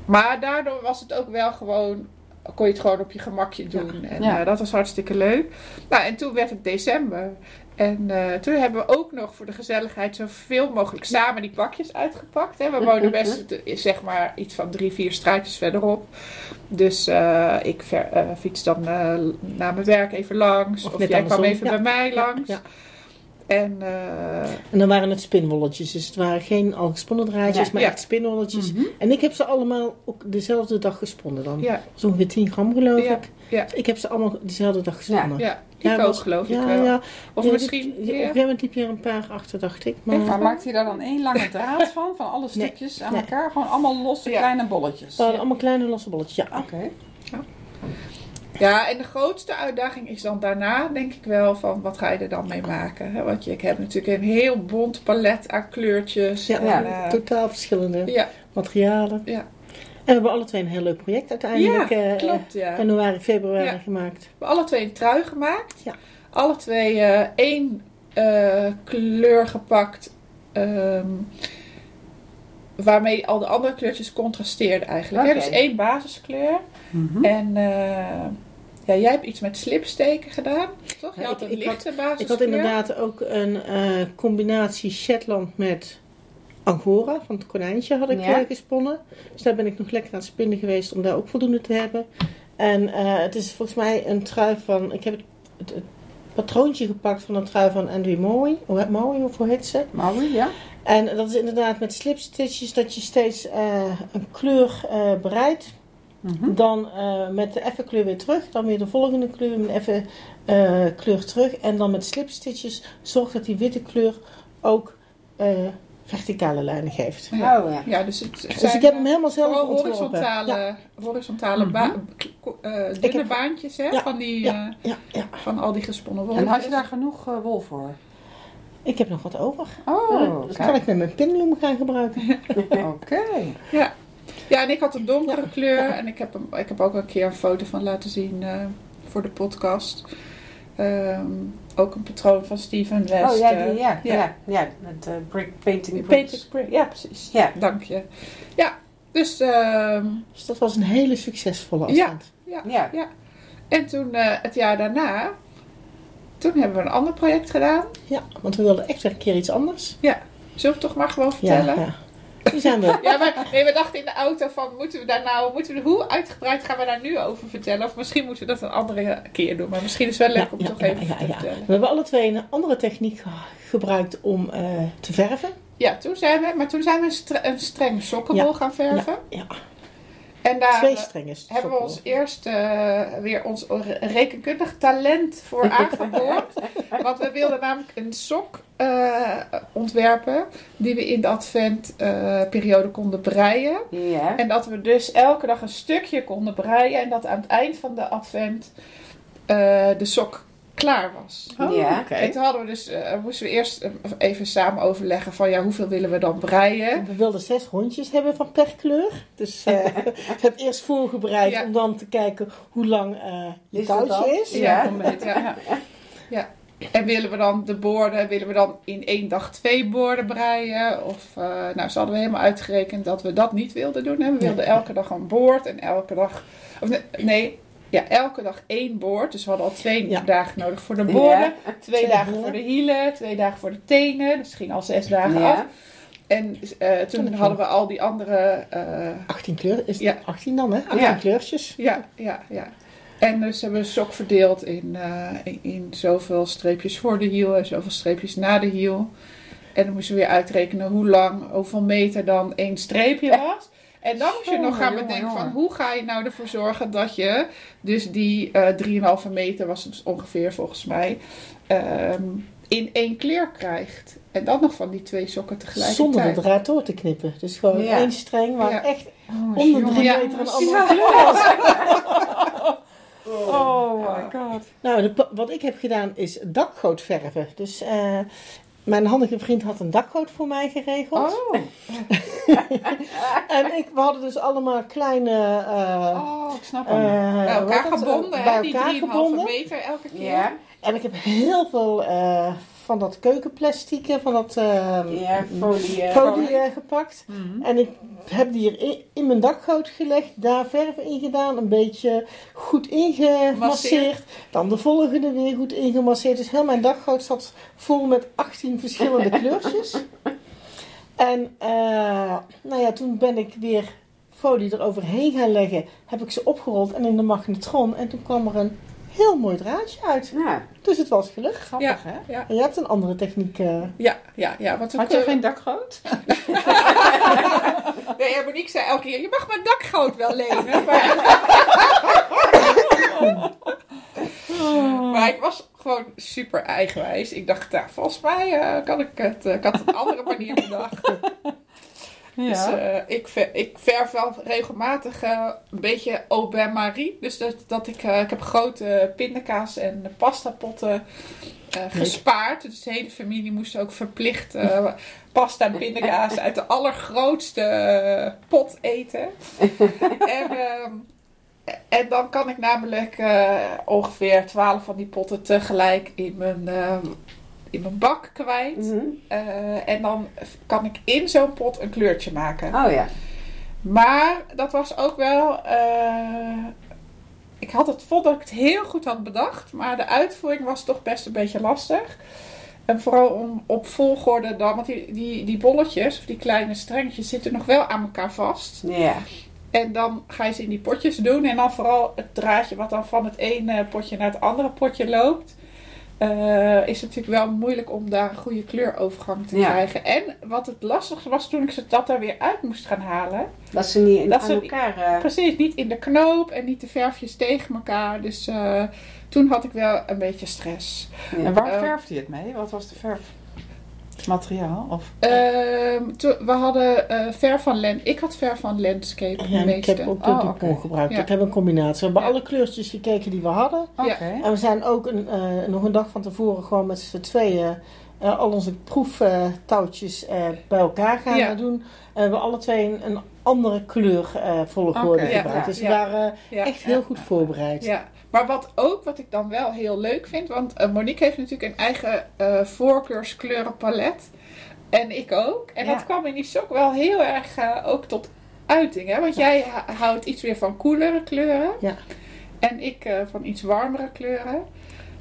Maar daardoor was het ook wel gewoon... Kon je het gewoon op je gemakje doen. En Ja. eh, dat was hartstikke leuk. Nou, en toen werd het december. En eh, toen hebben we ook nog voor de gezelligheid zoveel mogelijk samen die pakjes uitgepakt. Hè. We wonen best, [LAUGHS] eh, zeg maar, iets van drie, vier straatjes verderop. Dus ik ver, fiets dan naar mijn werk even langs. Of jij kwam even Ja. bij mij Ja, langs. Ja. En eh, En dan waren het spinwolletjes. Dus het waren geen al gesponnen draadjes, Ja. maar Ja. echt spinwolletjes. Mhm. En ik heb ze allemaal ook dezelfde dag gesponnen dan. ja, Zo ongeveer 10 gram geloof Ja, ik. ja. Ik heb ze allemaal dezelfde dag gesponnen. ja, Ja, ik ook was- geloof ja, ik wel. Ja, Of Ja, misschien... dit- Op een ja. gegeven moment liep je er een paar achter, dacht ik. Maar, Maar maakt hij daar dan één lange [LAUGHS] draad van? Van alle stukjes aan nee. elkaar? Gewoon allemaal losse Ja. kleine bolletjes? allemaal kleine losse bolletjes. Ja. Oké. Ja, en de grootste uitdaging is dan daarna, denk ik wel, van wat ga je er dan mee maken? hè? Want je, ik heb natuurlijk een heel bont palet aan kleurtjes. Ja, en, eh, totaal verschillende ja, materialen. Ja. En we hebben alle twee een heel leuk project uiteindelijk ja, eh, klopt. Ja. We januari, februari Ja. gemaakt. hebben alle twee een trui gemaakt. Ja. Alle twee eh, één eh, kleur gepakt. ehm, waarmee al de andere kleurtjes contrasteerden eigenlijk. Oké. Dus één basiskleur. Mhm. En eh, ja, jij hebt iets met slipsteken gedaan, toch? Je Ja, had ik- een ik had- lichte basiskleur. Ik had inderdaad ook een eh, combinatie Shetland met Angora van het konijntje had ik Ja. eh, gesponnen. Dus daar ben ik nog lekker aan het spinnen geweest om daar ook voldoende te hebben. En eh, het is volgens mij een trui van... Ik heb het, het, het patroontje gepakt van een trui van Andrew heet Mowie, of hoe heet ze? Maui, ja? En dat is inderdaad met slipstitches dat je steeds een kleur eh, bereidt. Mhm. Dan eh, met de effe kleur weer terug. Dan weer de volgende kleur met een effe eh, kleur terug. En dan met slipstitches zorgt dat die witte kleur ook eh, verticale lijnen geeft. Ja. Oh ja. Ja, dus, het Dus ik heb hem helemaal zelf ontworpen. horizontale, Ja, horizontale ba- eh, dunne heb- baantjes hè, Ja, van, die, ja. eh, ja, ja. van al die gesponnen wol. En had je daar genoeg eh, wol voor? Ik heb nog wat over. Oh, dus kan ik met mijn pinloom gaan gebruiken. [LAUGHS] [LAUGHS] Oké. Ja. Ja, en ik had een donkere kleur. En ik heb, hem, ik heb ook een keer een foto van laten zien eh, voor de podcast. Ehm, ook een patroon van Steven West. Oh ja, die- ja, ja. ja. ja, met eh, brick painting bricks. Brick. Ja, precies. Ja. Dank je. Ja, dus... ehm, Dus dat was een hele succesvolle Ja. afstand. Ja. en toen eh, het jaar daarna... Toen hebben we een ander project gedaan. Ja, want we wilden echt weer een keer iets anders. Zullen we het toch maar gewoon Ja, vertellen? ja. Nu zijn we... [LAUGHS] Ja, maar nee, we dachten in de auto van, moeten we daar nou, moeten we, hoe uitgebreid gaan we daar nu over vertellen? Of misschien moeten we dat een andere keer doen, maar misschien is het wel leuk om Ja, toch ja, even te ja. vertellen. We hebben alle twee een andere techniek ge- gebruikt om eh, te verven. Ja, toen zijn we, maar toen zijn we een, stre- een streng sokkenwol Ja, gaan verven. Ja, En daar twee strengen. hebben we ons eerst eh, weer ons rekenkundig talent voor [LAUGHS] aangeboord. Want we wilden namelijk een sok eh, ontwerpen die we in de adventperiode konden breien. Ja. En dat we dus elke dag een stukje konden breien. En dat aan het eind van de advent eh, de sok klaar was. Oh, Ja. oké. En toen hadden we dus, eh, moesten we eerst even samen overleggen van ja, hoeveel willen we dan breien? We wilden zes rondjes hebben van per kleur. Dus eh [LAUGHS] ik heb eerst voorgebreid Ja. om dan te kijken hoe lang eh je Is dan? is. Ja. Ja. En willen we dan de boorden, willen we dan in één dag twee boorden breien? Of, eh, nou, ze hadden we helemaal uitgerekend dat we dat niet wilden doen. Hè? We wilden elke dag een boord en elke dag, of nee, nee, ja, elke dag één boord. Dus we hadden al twee Ja. dagen nodig voor de boorden. Ja. Twee Twee dagen voor de hielen, twee dagen voor de tenen. Dus het ging al zes dagen Ja. af. En eh, toen hadden we al die andere... eh, 18 kleur, is het Ja. 18 dan hè? 18 Ja. kleurtjes. ja, ja, ja. En dus hebben we de sok verdeeld in, eh, in, in zoveel streepjes voor de hiel en zoveel streepjes na de hiel. En dan moesten we weer uitrekenen hoe lang, hoeveel meter dan één streepje was. En dan moest je nog gaan jongen, bedenken van hoe ga je nou ervoor zorgen dat je dus die eh 3,5 meter was het ongeveer volgens mij ehm, in één kleur krijgt. En dan nog van die twee sokken tegelijkertijd. Zonder de draad door te knippen. Dus gewoon Ja. één streng waar Ja. echt Oh, om de jongen. drie meter een andere kleur was. [LAUGHS] [LAUGHS] Oh my god. Nou, de wat ik heb gedaan is dakgoot verven. Dus eh, mijn handige vriend had een dakgoot voor mij geregeld. Oh. [LAUGHS] [LAUGHS] En ik, we hadden dus allemaal kleine... eh, Oh, ik snap hem. bij hoe elkaar gebonden, Bij hè? Die 3,5 elkaar gebonden. meter elke keer. Ja. En ik heb heel veel eh, van dat keukenplastieken, van dat eh, Ja, folie. eh, folie eh, gepakt. Mhm. En ik heb die er in, in mijn dakgoot gelegd, daar verf in gedaan, een beetje goed ingemasseerd. Masseerd. Dan de volgende weer goed ingemasseerd. Dus heel mijn dakgoot zat vol met 18 verschillende [LAUGHS] kleurtjes. En eh, nou ja, toen ben ik weer folie eroverheen gaan leggen. Heb ik ze opgerold en in de magnetron. En toen kwam er een heel mooi draadje uit. Ja. Dus het was gelukt. Grappig, hè? Ja, En je hebt een andere techniek. eh, ja, ja. ja want Had je geen dakgoot? [LAUGHS] Nee, ja, Monique zei elke keer, je mag mijn dakgoot wel lenen. [LAUGHS] Maar, maar ik was gewoon super eigenwijs. Ik dacht, nou, volgens mij eh, kan ik het, eh, ik had een andere manier Dus eh, ik, ver, ik verf wel regelmatig eh, een beetje au bain marie. Dus dat, dat ik, eh, ik heb grote pindakaas en pastapotten gespaard. Dus de hele familie moest ook verplicht [LAUGHS] pasta en pindakaas uit de allergrootste pot eten. [LAUGHS] en, ehm, en dan kan ik namelijk ongeveer 12 van die potten tegelijk in mijn, ehm, in mijn bak kwijt. Mhm. Eh, en dan kan ik in zo'n pot een kleurtje maken. Oh ja. Maar dat was ook wel. eh, ik had het, vond dat ik het heel goed had bedacht. Maar de uitvoering was toch best een beetje lastig. En vooral om op volgorde dan. Want die, die, die bolletjes, of die kleine strengetjes, zitten nog wel aan elkaar vast. Ja. En dan ga je ze in die potjes doen. En dan vooral het draadje wat dan van het ene potje naar het andere potje loopt. Eh, is natuurlijk wel moeilijk om daar een goede kleurovergang te Ja. krijgen. En wat het lastigste was toen ik ze dat er weer uit moest gaan halen. Dat ze niet in, Dat aan ze- elkaar... eh, Precies, niet in de knoop en niet de verfjes tegen elkaar. Dus eh, toen had ik wel een beetje stress. ja. En waar verfde je het mee? Wat was de verf? Materiaal? Of? Ehm, we hadden eh ver van Land. Ik had ver van Landscape. Ja, ik heb ook de Oh, Dupont gebruikt. Ja. Ik heb een combinatie. We hebben Ja. alle kleurtjes gekeken die we hadden. Oké. En we zijn ook een, eh, nog een dag van tevoren gewoon met z'n tweeën eh, al onze proeftouwtjes eh, bij elkaar gaan Ja. doen. En we hebben alle twee een, een andere kleur eh volgorde Oké, gebruikt. ja, dus we waren Ja. echt heel goed voorbereid. Ja, maar wat ook, wat ik dan wel heel leuk vind, want eh, Monique heeft natuurlijk een eigen eh voorkeurskleurenpalet. En ik ook. En Ja. dat kwam in die sok wel heel erg eh, ook tot uiting. Hè? Want jij houdt iets weer van koelere kleuren. Ja. En ik van iets warmere kleuren.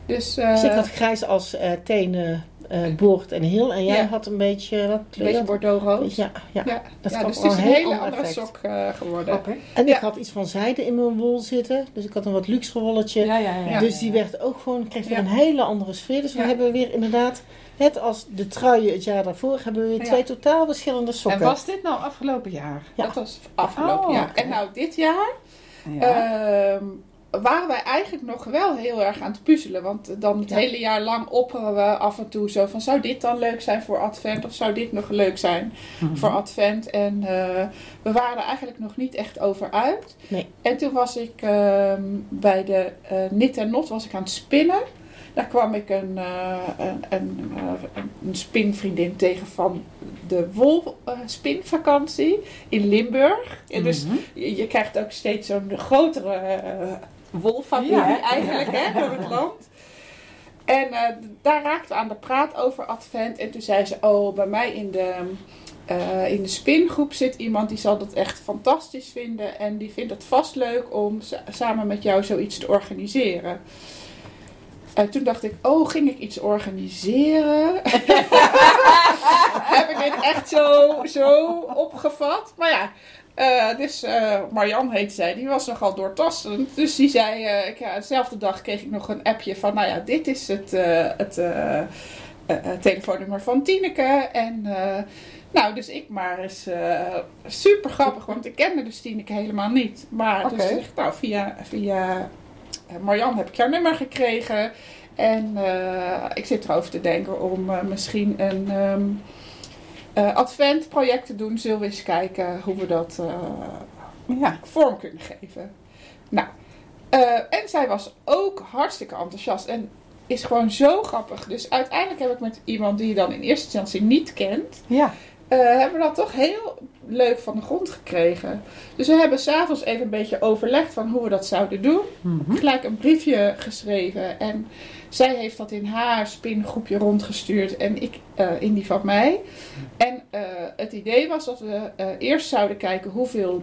Dus, ik had grijs als tenen, eh boord en heel. En jij Ja. had een beetje, wat een beetje bordeaux rood. Ja, ja. Ja, Dat ja dus het is een hele ander andere effect. sok eh, geworden. Grappig. En ik had iets van zijde in mijn wol zitten. Dus ik had een wat luxe wolletje. Ja, ja, ja. Ja. Dus die werd ook gewoon, kreeg weer een hele andere sfeer. Dus we hebben weer inderdaad, net als de truien het jaar daarvoor, hebben we weer twee totaal verschillende En sokken. was dit nou afgelopen jaar? Ja. Dat was afgelopen Oh, jaar. En nou dit jaar Ja. Ehm, waren wij eigenlijk nog wel heel erg aan het puzzelen. Want dan het Ja. hele jaar lang opperen we af en toe zo van... zou dit dan leuk zijn voor advent? Of zou dit nog leuk zijn Mhm. voor advent? En eh, we waren er eigenlijk nog niet echt over uit. Nee. En toen was ik ehm, bij de eh Knit en Not was ik aan het spinnen. Daar kwam ik een, eh, een, een, een spinvriendin tegen van de wolspinvakantie in Limburg. En dus Mhm. je, je krijgt ook steeds zo'n grotere wolfamilie Ja. eigenlijk hè, door het land. En eh, daar raakte aan de praat over Advent. En toen zei ze, oh, bij mij in de, eh, in de spingroep zit iemand die zal dat echt fantastisch vinden. En die vindt het vast leuk om sa- samen met jou zoiets te organiseren. En toen dacht ik, oh, ging ik iets organiseren? [LAUGHS] Heb ik dit echt zo, zo opgevat? Maar ja, eh, dus eh Marjan heet zij, die was nogal doortastend. Dus die zei, eh, ik, ja, dezelfde dag kreeg ik nog een appje van, nou ja, dit is het, het telefoonnummer van Tineke. En nou, dus ik maar eh, super grappig, want ik kende dus Tineke helemaal niet. Maar dus ik, nou, via, via Marjan heb ik jouw nummer gekregen. En ik zit erover te denken om misschien een ehm, eh, adventproject te doen. Zullen we eens kijken hoe we dat eh, Ja. vorm kunnen geven. Nou, eh, en zij was ook hartstikke enthousiast en is gewoon zo grappig. Dus uiteindelijk heb ik met iemand die je dan in eerste instantie niet kent, Ja. hebben we dat toch heel leuk van de grond gekregen. Dus we hebben s'avonds even een beetje overlegd van hoe we dat zouden doen. Mhm. Gelijk een briefje geschreven en zij heeft dat in haar spingroepje rondgestuurd en ik eh, in die van mij. En eh, het idee was dat we eh, eerst zouden kijken hoeveel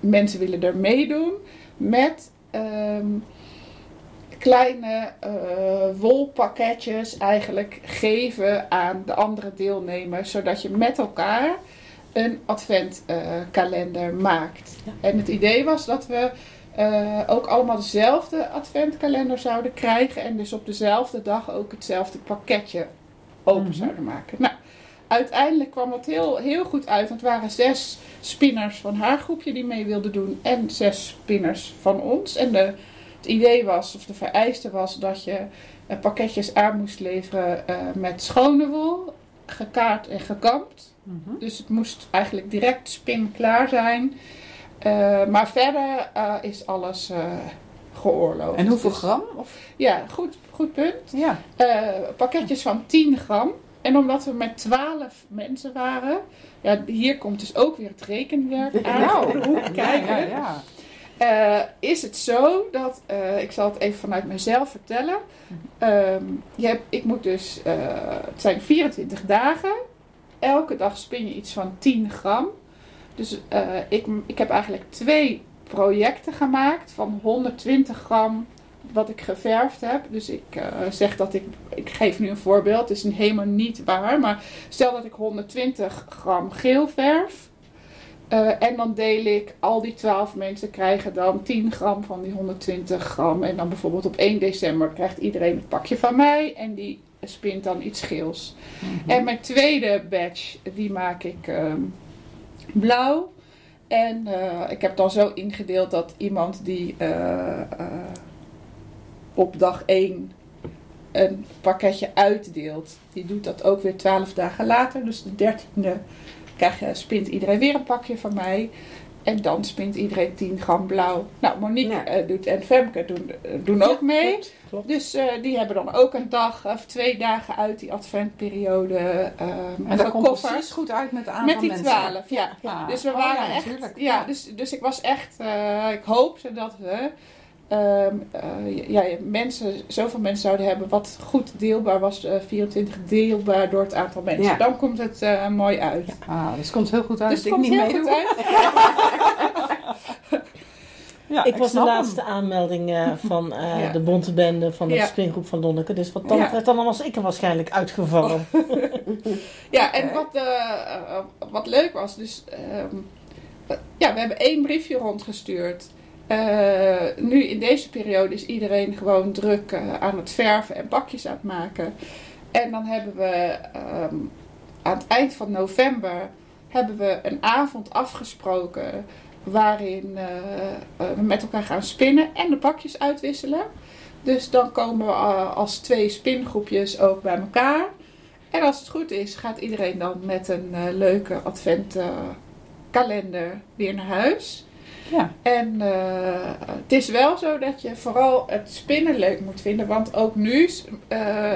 mensen willen er meedoen met ehm, kleine wolpakketjes eigenlijk geven aan de andere deelnemers, zodat je met elkaar een adventkalender maakt. Ja. En het idee was dat we eh, ook allemaal dezelfde adventkalender zouden krijgen en dus op dezelfde dag ook hetzelfde pakketje open Mhm. zouden maken. Nou, uiteindelijk kwam dat heel, heel goed uit, want het waren zes spinners van haar groepje die mee wilden doen en zes spinners van ons. En de, het idee was, of de vereiste was, dat je eh, pakketjes aan moest leveren eh, met schone wol, gekaard en gekamd. Mhm. Dus het moest eigenlijk direct spin klaar zijn. Eh, maar verder eh, is alles eh, geoorloofd. En hoeveel Dus- gram? Of? Ja, goed, goed punt. Ja. Pakketjes van 10 gram. En omdat we met 12 mensen waren, ja, hier komt dus ook weer het rekenwerk [LAUGHS] aan. Nou, de hoek kijken. Ja, ja, ja. is het zo dat, ik zal het even vanuit mezelf vertellen. Ehm, je hebt, ik moet dus, het zijn 24 dagen. Elke dag spin je iets van 10 gram. Dus eh, ik, ik heb eigenlijk twee projecten gemaakt van 120 gram wat ik geverfd heb. Dus ik eh, zeg dat ik, ik geef nu een voorbeeld, het is helemaal niet waar. Maar stel dat ik 120 gram geel verf. eh, en dan deel ik, al die 12 mensen krijgen dan 10 gram van die 120 gram. En dan bijvoorbeeld op 1 december krijgt iedereen het pakje van mij. En die spint dan iets geels. En mijn tweede batch, die maak ik ehm, blauw. En eh, ik heb dan zo ingedeeld dat iemand die eh, eh, op dag 1 een pakketje uitdeelt, die doet dat ook weer 12 dagen later. Dus de 13e krijg spint iedereen weer een pakje van mij. En dan spint iedereen 10 gram blauw. Nou, Monique Ja. eh, doet en Femke doen, eh, doen ook mee. Klopt, klopt. Dus eh, die hebben dan ook een dag of twee dagen uit die adventperiode. ehm En dat komt precies goed uit met de aantal Met die mensen. twaalf, ja. Ja. Dus we Oh, waren ja, echt. Ja, dus, dus ik was echt. eh, ik hoopte dat we. Ehm, eh, ja, mensen, zoveel mensen zouden hebben wat goed deelbaar was. eh 24 deelbaar door het aantal mensen. Ja. Dan komt het eh, mooi uit. Ah, dus het komt heel goed uit dus dat het ik komt niet heel meedoe. goed uit. [LAUGHS] Ja, ik was de hem. laatste aanmelding eh, van eh, [LAUGHS] Ja. de bonte bende van de Ja. spingroep van Lonneke. Dus wat betreft, dan was ik er waarschijnlijk uitgevallen. [LAUGHS] Ja, en wat, wat leuk was, dus ehm, eh, ja, we hebben één briefje rondgestuurd. Eh, nu in deze periode is iedereen gewoon druk eh, aan het verven en bakjes aan het maken. En dan hebben we ehm, aan het eind van november hebben we een avond afgesproken waarin eh, we met elkaar gaan spinnen en de bakjes uitwisselen. Dus dan komen we als twee spingroepjes ook bij elkaar. En als het goed is, gaat iedereen dan met een leuke adventkalender weer naar huis. Ja. En eh, het is wel zo dat je vooral het spinnen leuk moet vinden. Want ook nu eh,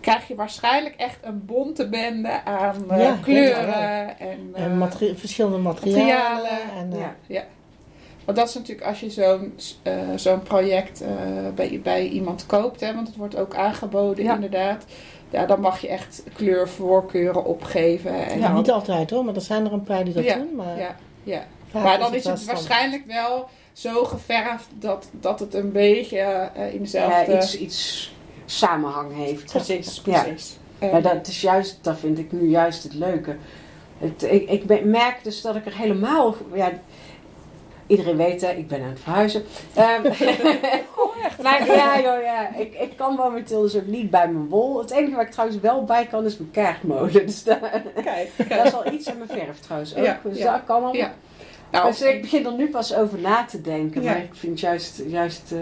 krijg je waarschijnlijk echt een bonte bende aan eh, Ja, kleuren. ja, En, eh, en materi- verschillende materialen. materialen. En, eh, Ja. want dat is natuurlijk als je zo'n eh, zo'n project eh, bij, bij iemand koopt, hè, want het wordt ook aangeboden Ja. inderdaad. Ja, dan mag je echt kleurvoorkeuren opgeven. En ja, dan- niet altijd hoor, maar er zijn er een paar die dat Ja, doen. Maar, ja, ja. Maar dan is het waarschijnlijk wel zo geverfd dat, dat het een beetje eh, in Ja, dezelfde... iets, iets samenhang heeft. Precies, Ja. precies. En- Maar dat is juist, dat vind ik nu juist het leuke. Het, ik, ik merk dus dat ik er helemaal. Ja, iedereen weet, hè, ik ben aan het verhuizen. Ehm, [LAUGHS] [LAUGHS] maar ja, joh, ja. Ik, ik kan momenteel dus ook niet bij mijn wol. Het enige waar ik trouwens wel bij kan is mijn kaartmode. [LAUGHS] Dus dat, Kijk, dat is al iets aan mijn verf trouwens ook. Ja, dus ja. dat kan allemaal. Ja. Nou, Dus ik begin er nu pas over na te denken. Ja. Maar ik vind juist, juist eh,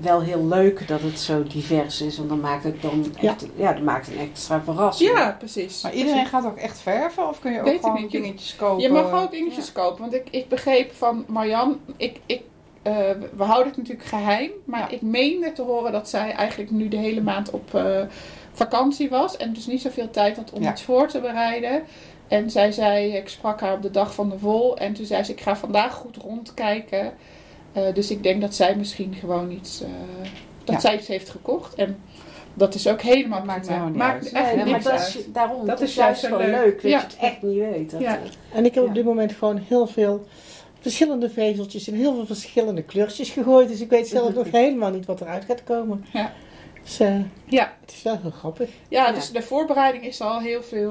wel heel leuk dat het zo divers is. Want dan maakt het dan echt, ja. dat maakt een extra verrassing. ja, precies. Maar iedereen gaat ook echt verven? Of kun je ook Weet gewoon dingetjes kopen? Je mag ook dingetjes kopen. Want ik, ik begreep van Marjan, ik, ik, eh, we houden het natuurlijk geheim. Maar Ja. ik meende te horen dat zij eigenlijk nu de hele maand op eh, vakantie was. En dus niet zoveel tijd had om Ja. iets voor te bereiden. En zij zei, ik sprak haar op de dag van de vol. En toen zei ze, ik ga vandaag goed rondkijken. Eh, dus ik denk dat zij misschien gewoon iets, eh, dat Ja. zij iets heeft gekocht. En dat is ook helemaal Maakt prima. niet Maakt uit. echt Nee, maar niks dat uit. is, daarom, Dat dat, is is juist zo leuk, leuk. dat Ja. je het echt niet weet. Dat, Ja. En ik heb Ja. op dit moment gewoon heel veel verschillende vezeltjes en heel veel verschillende kleurtjes gegooid. Dus ik weet zelf nog helemaal niet wat eruit gaat komen. Ja. Dus eh, Ja. het is wel heel grappig. Ja, Ja. dus de voorbereiding is al heel veel.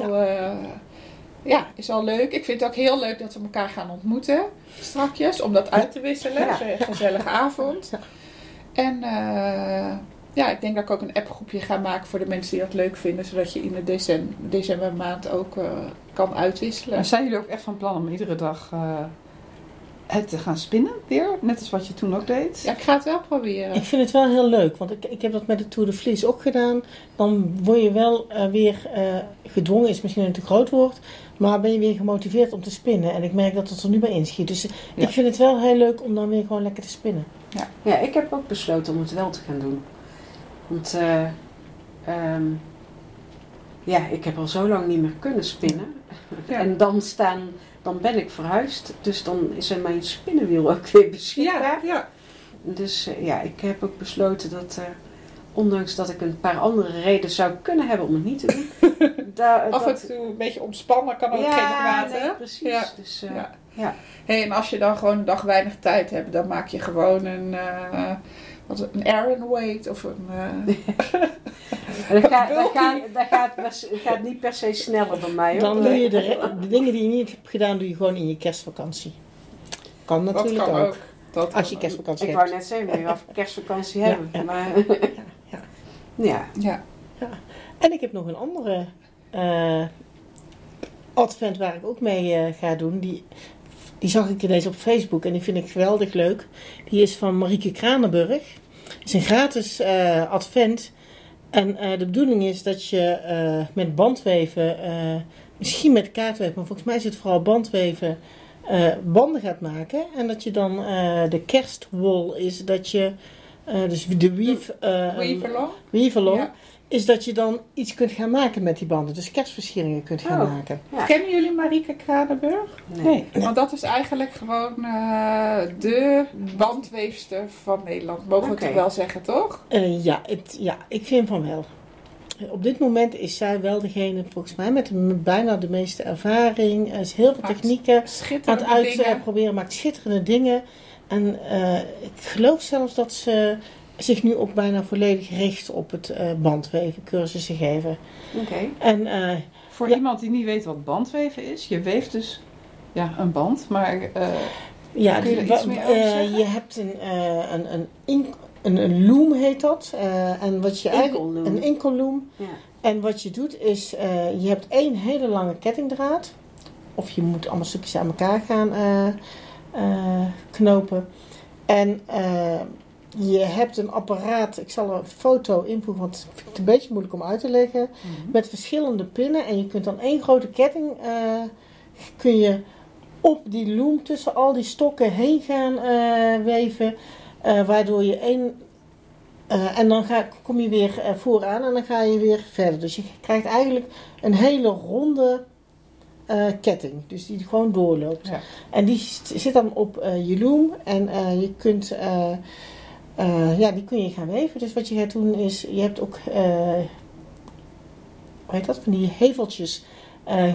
Ja. is al leuk. Ik vind het ook heel leuk dat we elkaar gaan ontmoeten strakjes. Om dat uit te wisselen. Ja. Zo'n gezellige avond. Ja. En eh, ja, ik denk dat ik ook een appgroepje ga maken voor de mensen die dat leuk vinden. Zodat je in de december, decembermaand ook eh, kan uitwisselen. Maar zijn jullie ook echt van plan om iedere dag eh, het te gaan spinnen weer? Net als wat je toen ook deed? Ja, ik ga het wel proberen. Ik vind het wel heel leuk, want ik, ik heb dat met de Tour de Vlies ook gedaan. Dan word je wel eh, weer eh, gedwongen, is misschien een te groot woord, maar ben je weer gemotiveerd om te spinnen. En ik merk dat het er nu bij inschiet. Dus Ja. ik vind het wel heel leuk om dan weer gewoon lekker te spinnen. Ja, ik heb ook besloten om het wel te gaan doen. Want eh, ehm, ja, ik heb al zo lang niet meer kunnen spinnen. Ja. En dan staan dan ben ik verhuisd. Dus dan is er mijn spinnenwiel ook weer beschikbaar. Ja, ja. Dus eh, ja, ik heb ook besloten dat, eh, ondanks dat ik een paar andere redenen zou kunnen hebben om het niet te doen. [LAUGHS] da- Af dat- en toe een beetje ontspannen kan ook geen kwaad, nee, precies. Ja. Dus, eh, Ja. ja. Hey, en als je dan gewoon een dag weinig tijd hebt, dan maak je gewoon een, eh wat, een Aaron weight of een... [LAUGHS] eh, dat, [LAUGHS] gaat, dat, gaat, dat gaat, best- gaat niet per se sneller bij mij. Hoor. Dan doe je de, dingen die je niet hebt gedaan, doe je gewoon in je kerstvakantie. Kan dat natuurlijk kan ook. ook. Dat Als je kan kerstvakantie Ik hebt. wou net zeggen, we af kerstvakantie Ja, hebben. ja. Maar, ja. ja. Ja. En ik heb nog een andere eh, advent waar ik ook mee eh, ga doen. Die, die zag ik ineens op Facebook en die vind ik geweldig leuk. Die is van Marieke Kranenburg. Het is een gratis eh, advent. En eh, de bedoeling is dat je eh, met bandweven, eh, misschien met kaartweven, maar volgens mij is het vooral bandweven, eh, banden gaat maken. En dat je dan eh, de kerstwol is dat je, eh, dus de weave, eh, Weaverlong? Ja. is dat je dan iets kunt gaan maken met die banden. Dus kerstversieringen kunt gaan Oh. maken. Ja. Kennen jullie Marieke Kranenburg? Nee. Want dat is eigenlijk gewoon eh, de bandweefster van Nederland. Mogen we toch wel zeggen, toch? Eh, ja, het, ja, ik vind van wel. Op dit moment is zij wel degene, volgens mij, met de- bijna de meeste ervaring. Er is heel veel Maakt technieken aan het uitproberen, maakt schitterende dingen. En eh, ik geloof zelfs dat ze zich nu ook bijna volledig richt op het eh, bandweven, cursussen geven. Oké. En eh, Voor Ja. iemand die niet weet wat bandweven is, je weeft dus ja, een band, maar eh, Ja, Kun je er iets meer over zeggen? je hebt een, een, een, ink- een, een loom heet dat. Eh, en wat je eigenlijk, Inkelloom. een inkelloom. Ja. En wat je doet is, eh, je hebt één hele lange kettingdraad. Of je moet allemaal stukjes aan elkaar gaan knopen. En eh, je hebt een apparaat, ik zal een foto invoegen, want ik vind het een beetje moeilijk om uit te leggen. Met verschillende pinnen. En je kunt dan één grote ketting, eh, kun je op die loom tussen al die stokken heen gaan eh, weven. eh, waardoor je één... eh, en dan ga, kom je weer eh, vooraan en dan ga je weer verder. Dus je krijgt eigenlijk een hele ronde eh, ketting. Dus die gewoon doorloopt. Ja. En die zit dan op eh, je loom. En eh, je kunt... ja, die kun je gaan weven. Dus wat je gaat doen is... Je hebt ook... hoe heet dat? Van die heveltjes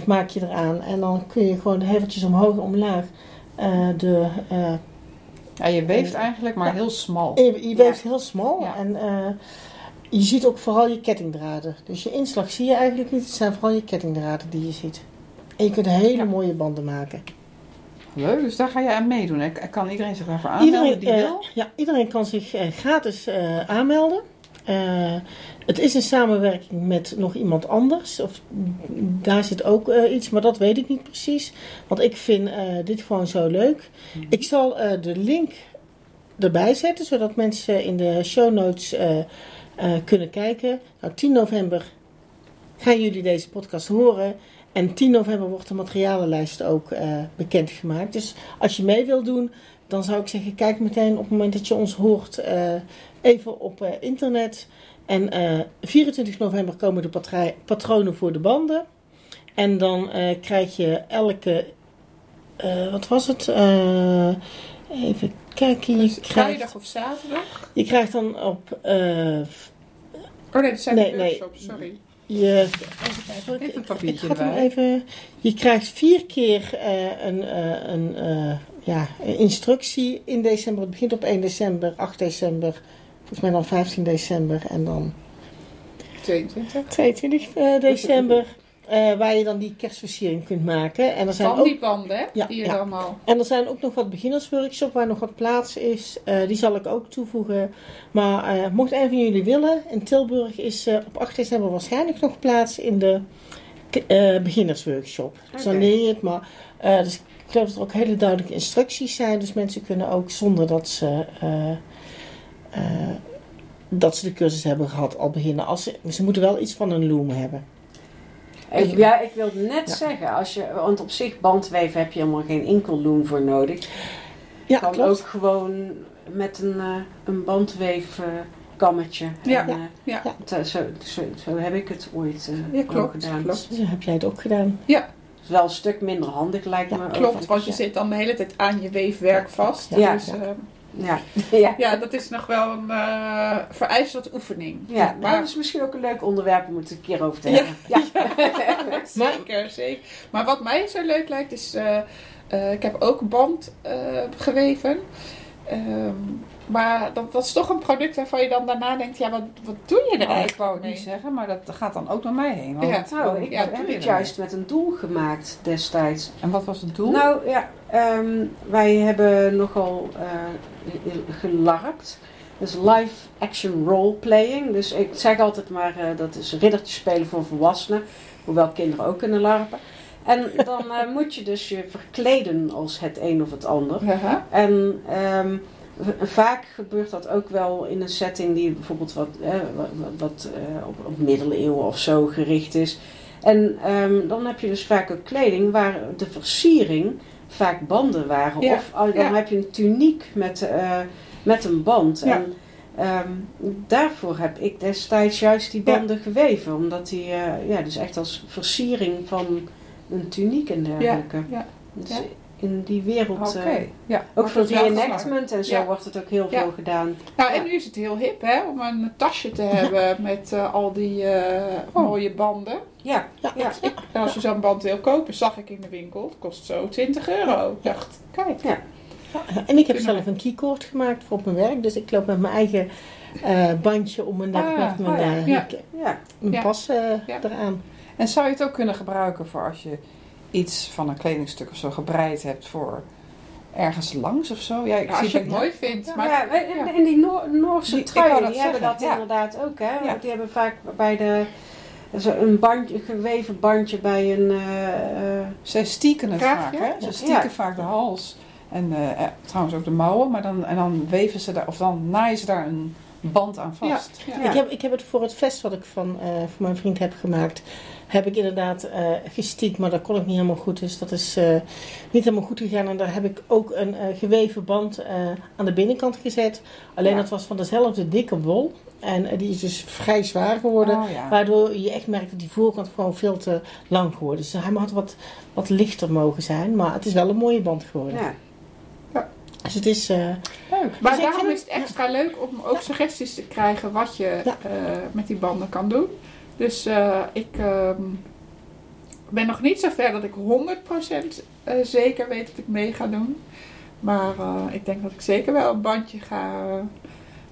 maak je eraan. En dan kun je gewoon de heveltjes omhoog en omlaag... de, ja, je weeft eigenlijk maar heel smal. je, je weeft heel smal. En je ziet ook vooral je kettingdraden. Dus je inslag zie je eigenlijk niet. Het zijn vooral je kettingdraden die je ziet. En je kunt hele Ja. mooie banden maken. Leuk, dus daar ga je aan meedoen. hè? Kan iedereen zich daarvoor aanmelden die eh, wil? ja, iedereen kan zich eh, gratis eh, aanmelden. Het is een samenwerking met nog iemand anders. Of, daar zit ook iets, maar dat weet ik niet precies. Want ik vind dit gewoon zo leuk. Ik zal de link erbij zetten, zodat mensen in de show notes kunnen kijken. Nou, 10 november gaan jullie deze podcast horen. En 10 november wordt de materialenlijst ook eh, bekendgemaakt. Dus als je mee wilt doen, dan zou ik zeggen, kijk meteen op het moment dat je ons hoort eh, even op eh, internet. En eh, 24 november komen de patrij- patronen voor de banden. En dan krijg je elke, wat was het? Even kijken. Je krijgt, Vrijdag of zaterdag? je krijgt dan op Oh nee, dat zijn nee. workshops, sorry. Je. Even een ik- ik, papiertje hem erbij. even. Je krijgt vier keer eh, een, eh, een, eh, ja, een instructie in december. Het begint op 1 december, 8 december, volgens mij dan 15 december en dan 22. 22 eh, december. Eh, waar je dan die kerstversiering kunt maken. En er zijn Van ook die banden, hè? Ja, die je ja. dan al... En er zijn ook nog wat beginnersworkshops waar nog wat plaats is. Eh, die zal ik ook toevoegen. Maar eh, mocht een van jullie willen, in Tilburg is op 8 december waarschijnlijk nog plaats in de beginnersworkshop. Dus dan leer je het. Maar dus ik geloof dat er ook hele duidelijke instructies zijn. Dus mensen kunnen ook zonder dat ze, dat ze de cursus hebben gehad al beginnen. Als ze, ze moeten wel iets van een loom hebben. Ik, ja, ik wil net Ja. zeggen, als je, want op zich bandweven heb je helemaal geen enkelloom voor nodig. Ja, kan klopt. ook gewoon met een, eh een bandweefkammetje. Ja. En, eh, Ja. het, eh, zo, zo, zo heb ik het ooit eh, Ja, ook klopt, gedaan. klopt. Dus heb jij het ook gedaan? Is wel een stuk minder handig lijkt Ja, me. Klopt, want je zit dan de hele tijd aan je weefwerk vast. Ja. Dus, eh, Ja, [LAUGHS] ja. ja, dat is nog wel een eh vereist wat oefening. Ja, maar dat is misschien ook een leuk onderwerp om het een keer over te hebben. Ja. [LAUGHS] [LAUGHS] zeker, zeker. Maar wat mij zo leuk lijkt is, eh, eh, ik heb ook een band eh, geweven. Ehm, maar dat, dat is toch een product waarvan je dan daarna denkt, ja, wat, wat doe je er Nou, ik eigenlijk wou het mee? niet zeggen, maar dat gaat dan ook door mij heen. Want Ja. Nou, ik Ja, heb het juist met een doel gemaakt destijds. En wat was het doel? Nou ja, ehm, wij hebben nogal eh, gelarpt. Dus live action role playing. Dus ik zeg altijd maar eh, dat is riddertje spelen voor volwassenen. Hoewel kinderen ook kunnen larpen. En dan eh, [LAUGHS] moet je dus je verkleden als het een of het ander. Ja. En ehm, v- vaak gebeurt dat ook wel in een setting die bijvoorbeeld wat, wat, wat- eh, op, op middeleeuwen of zo gericht is. En ehm, dan heb je dus vaak ook kleding waar de versiering vaak banden waren. Ja, Of oh, dan ja. heb je een tuniek met, eh, met een band. Ja. En ehm, daarvoor heb ik destijds juist die banden geweven. Omdat die eh, ja, dus echt als versiering van een tuniek en dergelijke. ja, Dus ja. In die wereld... Oké, eh, ja. ook voor reenactment en zo Ja. wordt het ook heel Ja. veel gedaan. Nou, en nu is het heel hip, hè, om een tasje te [LAUGHS] hebben met eh, al die Oh. mooie banden. Ja, Ja, als je zo'n band wil kopen, zag ik in de winkel, het kost zo 20 euro. Ik dacht, kijk. Ja, en ik heb zelf een keycord gemaakt voor op mijn werk. Dus ik loop met mijn eigen bandje om mijn nek Ah, met mijn, ja. mijn pas eraan. En zou je het ook kunnen gebruiken voor als je iets van een kledingstuk of zo gebreid hebt voor ergens langs of zo? Ja, ik Ja, als je zie het mooi vindt. Maar Maar ja, en, en die Noor- Noorse Die- truien, die hebben dat ja. inderdaad ook. Hè? Ja. Die hebben vaak bij de... zo een bandje, een geweven bandje bij een... eh, eh, Zij stieken het vaak, hè? Ja. Ze stieken Ja. vaak de hals. En eh, trouwens ook de mouwen. Maar dan, en dan weven ze daar, of dan naaien ze daar een band aan vast. Ja. Ja. Ik, heb, ik heb het voor het vest wat ik van, eh, voor mijn vriend heb gemaakt, heb ik inderdaad eh gestiekt, maar dat kon ik niet helemaal goed. Dus dat is eh, niet helemaal goed gegaan. En daar heb ik ook een eh, geweven band eh, aan de binnenkant gezet. Alleen Ja. dat was van dezelfde dikke wol. En die is dus vrij zwaar geworden. Oh, ja. Waardoor je echt merkt dat die voorkant gewoon veel te lang geworden is. Dus hij had wat, wat lichter mogen zijn. Maar het is wel een mooie band geworden. ja. Dus het is... eh, Leuk. Maar Dus ik daarom vind is het extra leuk om ook suggesties te krijgen wat je Ja. eh, met die banden kan doen. Dus eh, ik ehm, ben nog niet zo ver dat ik 100% eh, zeker weet dat ik mee ga doen. Maar eh, ik denk dat ik zeker wel een bandje ga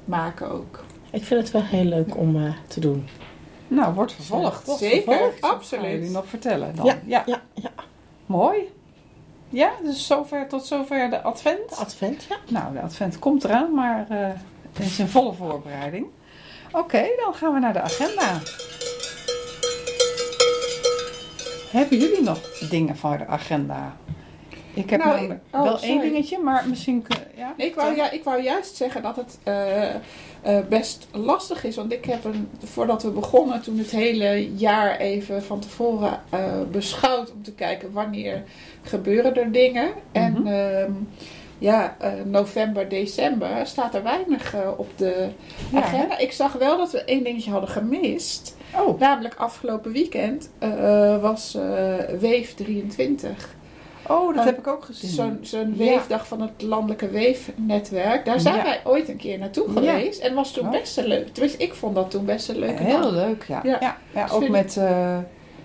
maken ook. ik vind het wel heel leuk om eh, te doen. Nou, wordt vervolgd. Wordt zeker, vervolgd. Absoluut. jullie nog vertellen dan? Ja, ja. Ja, ja. Mooi. Ja, dus zover, tot zover de advent. De advent, ja. Nou, de advent komt eraan, maar eh het is in volle voorbereiding. Oké, dan gaan we naar de agenda. Hebben jullie nog dingen voor de agenda? Ik heb Nou, ik- oh, wel één dingetje, maar misschien... Ja, Nee, ik, wou, ja, ik wou juist zeggen dat het eh, eh, best lastig is. Want ik heb een, voordat we begonnen, toen het hele jaar even van tevoren eh, beschouwd om te kijken wanneer gebeuren er dingen. En Mhm. ehm, ja, november, december staat er weinig op de Ja, agenda. Ik zag wel dat we één dingetje hadden gemist. Oh, Namelijk afgelopen weekend eh, was eh Weef 23. oh, dat Oh, heb ik ook gezien. Zo'n zo'n Ja. weefdag van het landelijke weefnetwerk. Daar zijn Ja. wij ooit een keer naartoe geweest. En was toen best een leuk. Tenminste, ik vond dat toen best een leuke Heel dag. leuk, ja. ja. Ja. Dus ook met eh,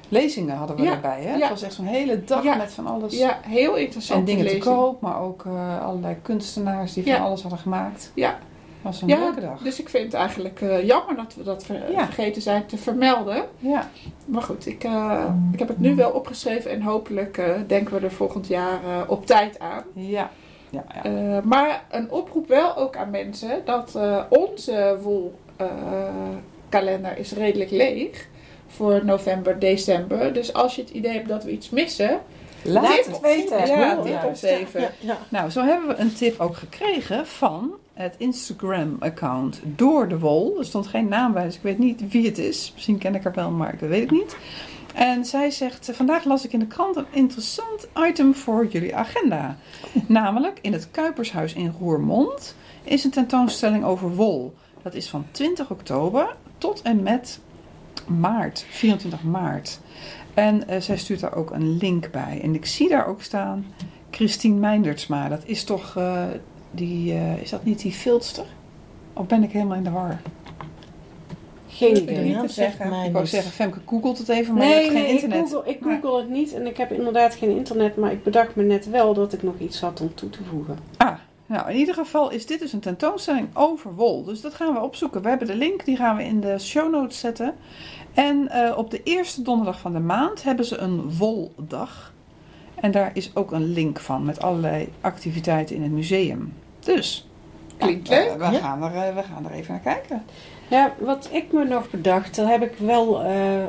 lezingen hadden we Ja, erbij. Hè? ja. Het was echt zo'n hele dag Ja. met van alles. Ja, heel interessant. En dingen te koop, maar ook eh, allerlei kunstenaars die van alles hadden gemaakt. Ja. Was een Ja, leuke dag. Dus ik vind het eigenlijk eh, jammer dat we dat ver- Ja. vergeten zijn te vermelden. Ja, Maar goed, ik, eh, ik heb het nu wel opgeschreven en hopelijk eh, denken we er volgend jaar op tijd aan. ja, ja. ja. Maar een oproep wel ook aan mensen dat onze wolkalender is redelijk leeg voor november, december. Dus als je het idee hebt dat we iets missen, Laat het weten. Ja, tip ons even. Nou, zo hebben we een tip ook gekregen van het Instagram-account Door de Wol. Er stond geen naam bij, dus ik weet niet wie het is. Misschien ken ik haar wel, maar ik weet het niet. En zij zegt, eh, vandaag las ik in de krant een interessant item voor jullie agenda. Namelijk, in het Kuipershuis in Roermond is een tentoonstelling over wol. Dat is van 20 oktober tot en met maart, 24 maart. En eh, zij stuurt daar ook een link bij. En ik zie daar ook staan Christine Meindertsma. Dat is toch eh, die, eh, is dat niet die filster? Of ben ik helemaal in de war? Geen Ik idee. niet zegt zeggen. mij Ik wou zeggen, Femke googelt het even, maar je Nee, hebt geen nee, ik internet. google, ik Maar- google het niet en ik heb inderdaad geen internet, maar ik bedacht me net wel dat ik nog iets had om toe te voegen. Ah, nou in ieder geval is dit dus een tentoonstelling over wol. Dus dat gaan we opzoeken. We hebben de link, die gaan we in de show notes zetten. En eh, op de eerste donderdag van de maand hebben ze een woldag. En daar is ook een link van met allerlei activiteiten in het museum. Dus, Klinkt ja, leuk. We, we Ja. gaan er, eh, we gaan er even naar kijken. Ja, wat ik me nog bedacht, dat heb ik wel eh,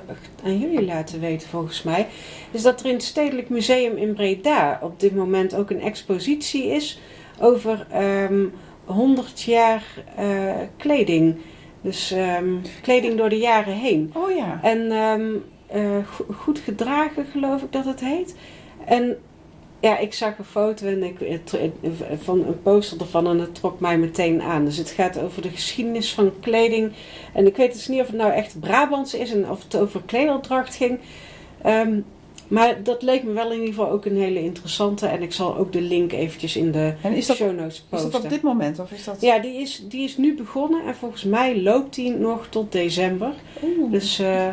aan jullie laten weten volgens mij, is dat er in het Stedelijk Museum in Breda op dit moment ook een expositie is over ehm 100 jaar eh, kleding. Dus ehm, kleding door de jaren heen. Oh ja. En ehm, eh, go- goed gedragen, geloof ik dat het heet. En ja, ik zag een foto en ik, van een poster ervan en het trok mij meteen aan. Dus het gaat over de geschiedenis van kleding. En ik weet dus niet of het nou echt Brabants is en of het over klederdracht ging. Ehm, maar dat leek me wel in ieder geval ook een hele interessante. En ik zal ook de link eventjes in de En is dat, show notes is posten. dat op dit moment of is dat... Ja, die is, die is nu begonnen en volgens mij loopt die nog tot december. Oeh. Dus eh,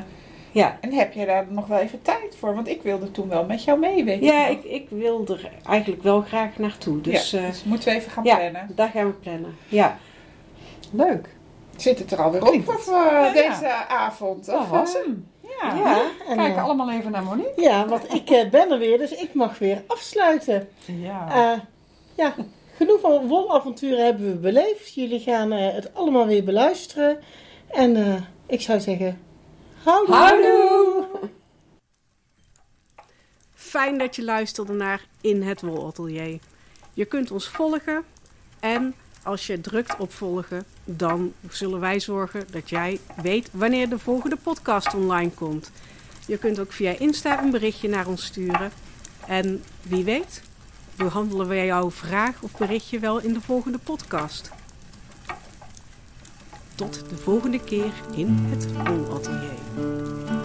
ja, En heb je daar nog wel even tijd voor? Want ik wilde toen wel met jou mee, weet Ja, je ik, ik wil er eigenlijk wel graag naartoe. Dus, ja, eh, dus moeten we even gaan ja. plannen. daar gaan we plannen. Ja, Leuk. Zit het er alweer op of, eh, Ja, deze avond? Dat Of, was eh, hem. Ja. Ja, en, Kijk allemaal even naar Monique. ja, want ik ben er weer, dus ik mag weer afsluiten. Ja. Ja, genoeg van wolavonturen hebben we beleefd. Jullie gaan het allemaal weer beluisteren. En ik zou zeggen, Houdoe! Fijn dat je luisterde naar In het Wolatelier. Je kunt ons volgen en als je drukt op volgen, dan zullen wij zorgen dat jij weet wanneer de volgende podcast online komt. Je kunt ook via Insta een berichtje naar ons sturen. En wie weet, behandelen wij jouw vraag of berichtje wel in de volgende podcast. Tot de volgende keer in het Wolatelier.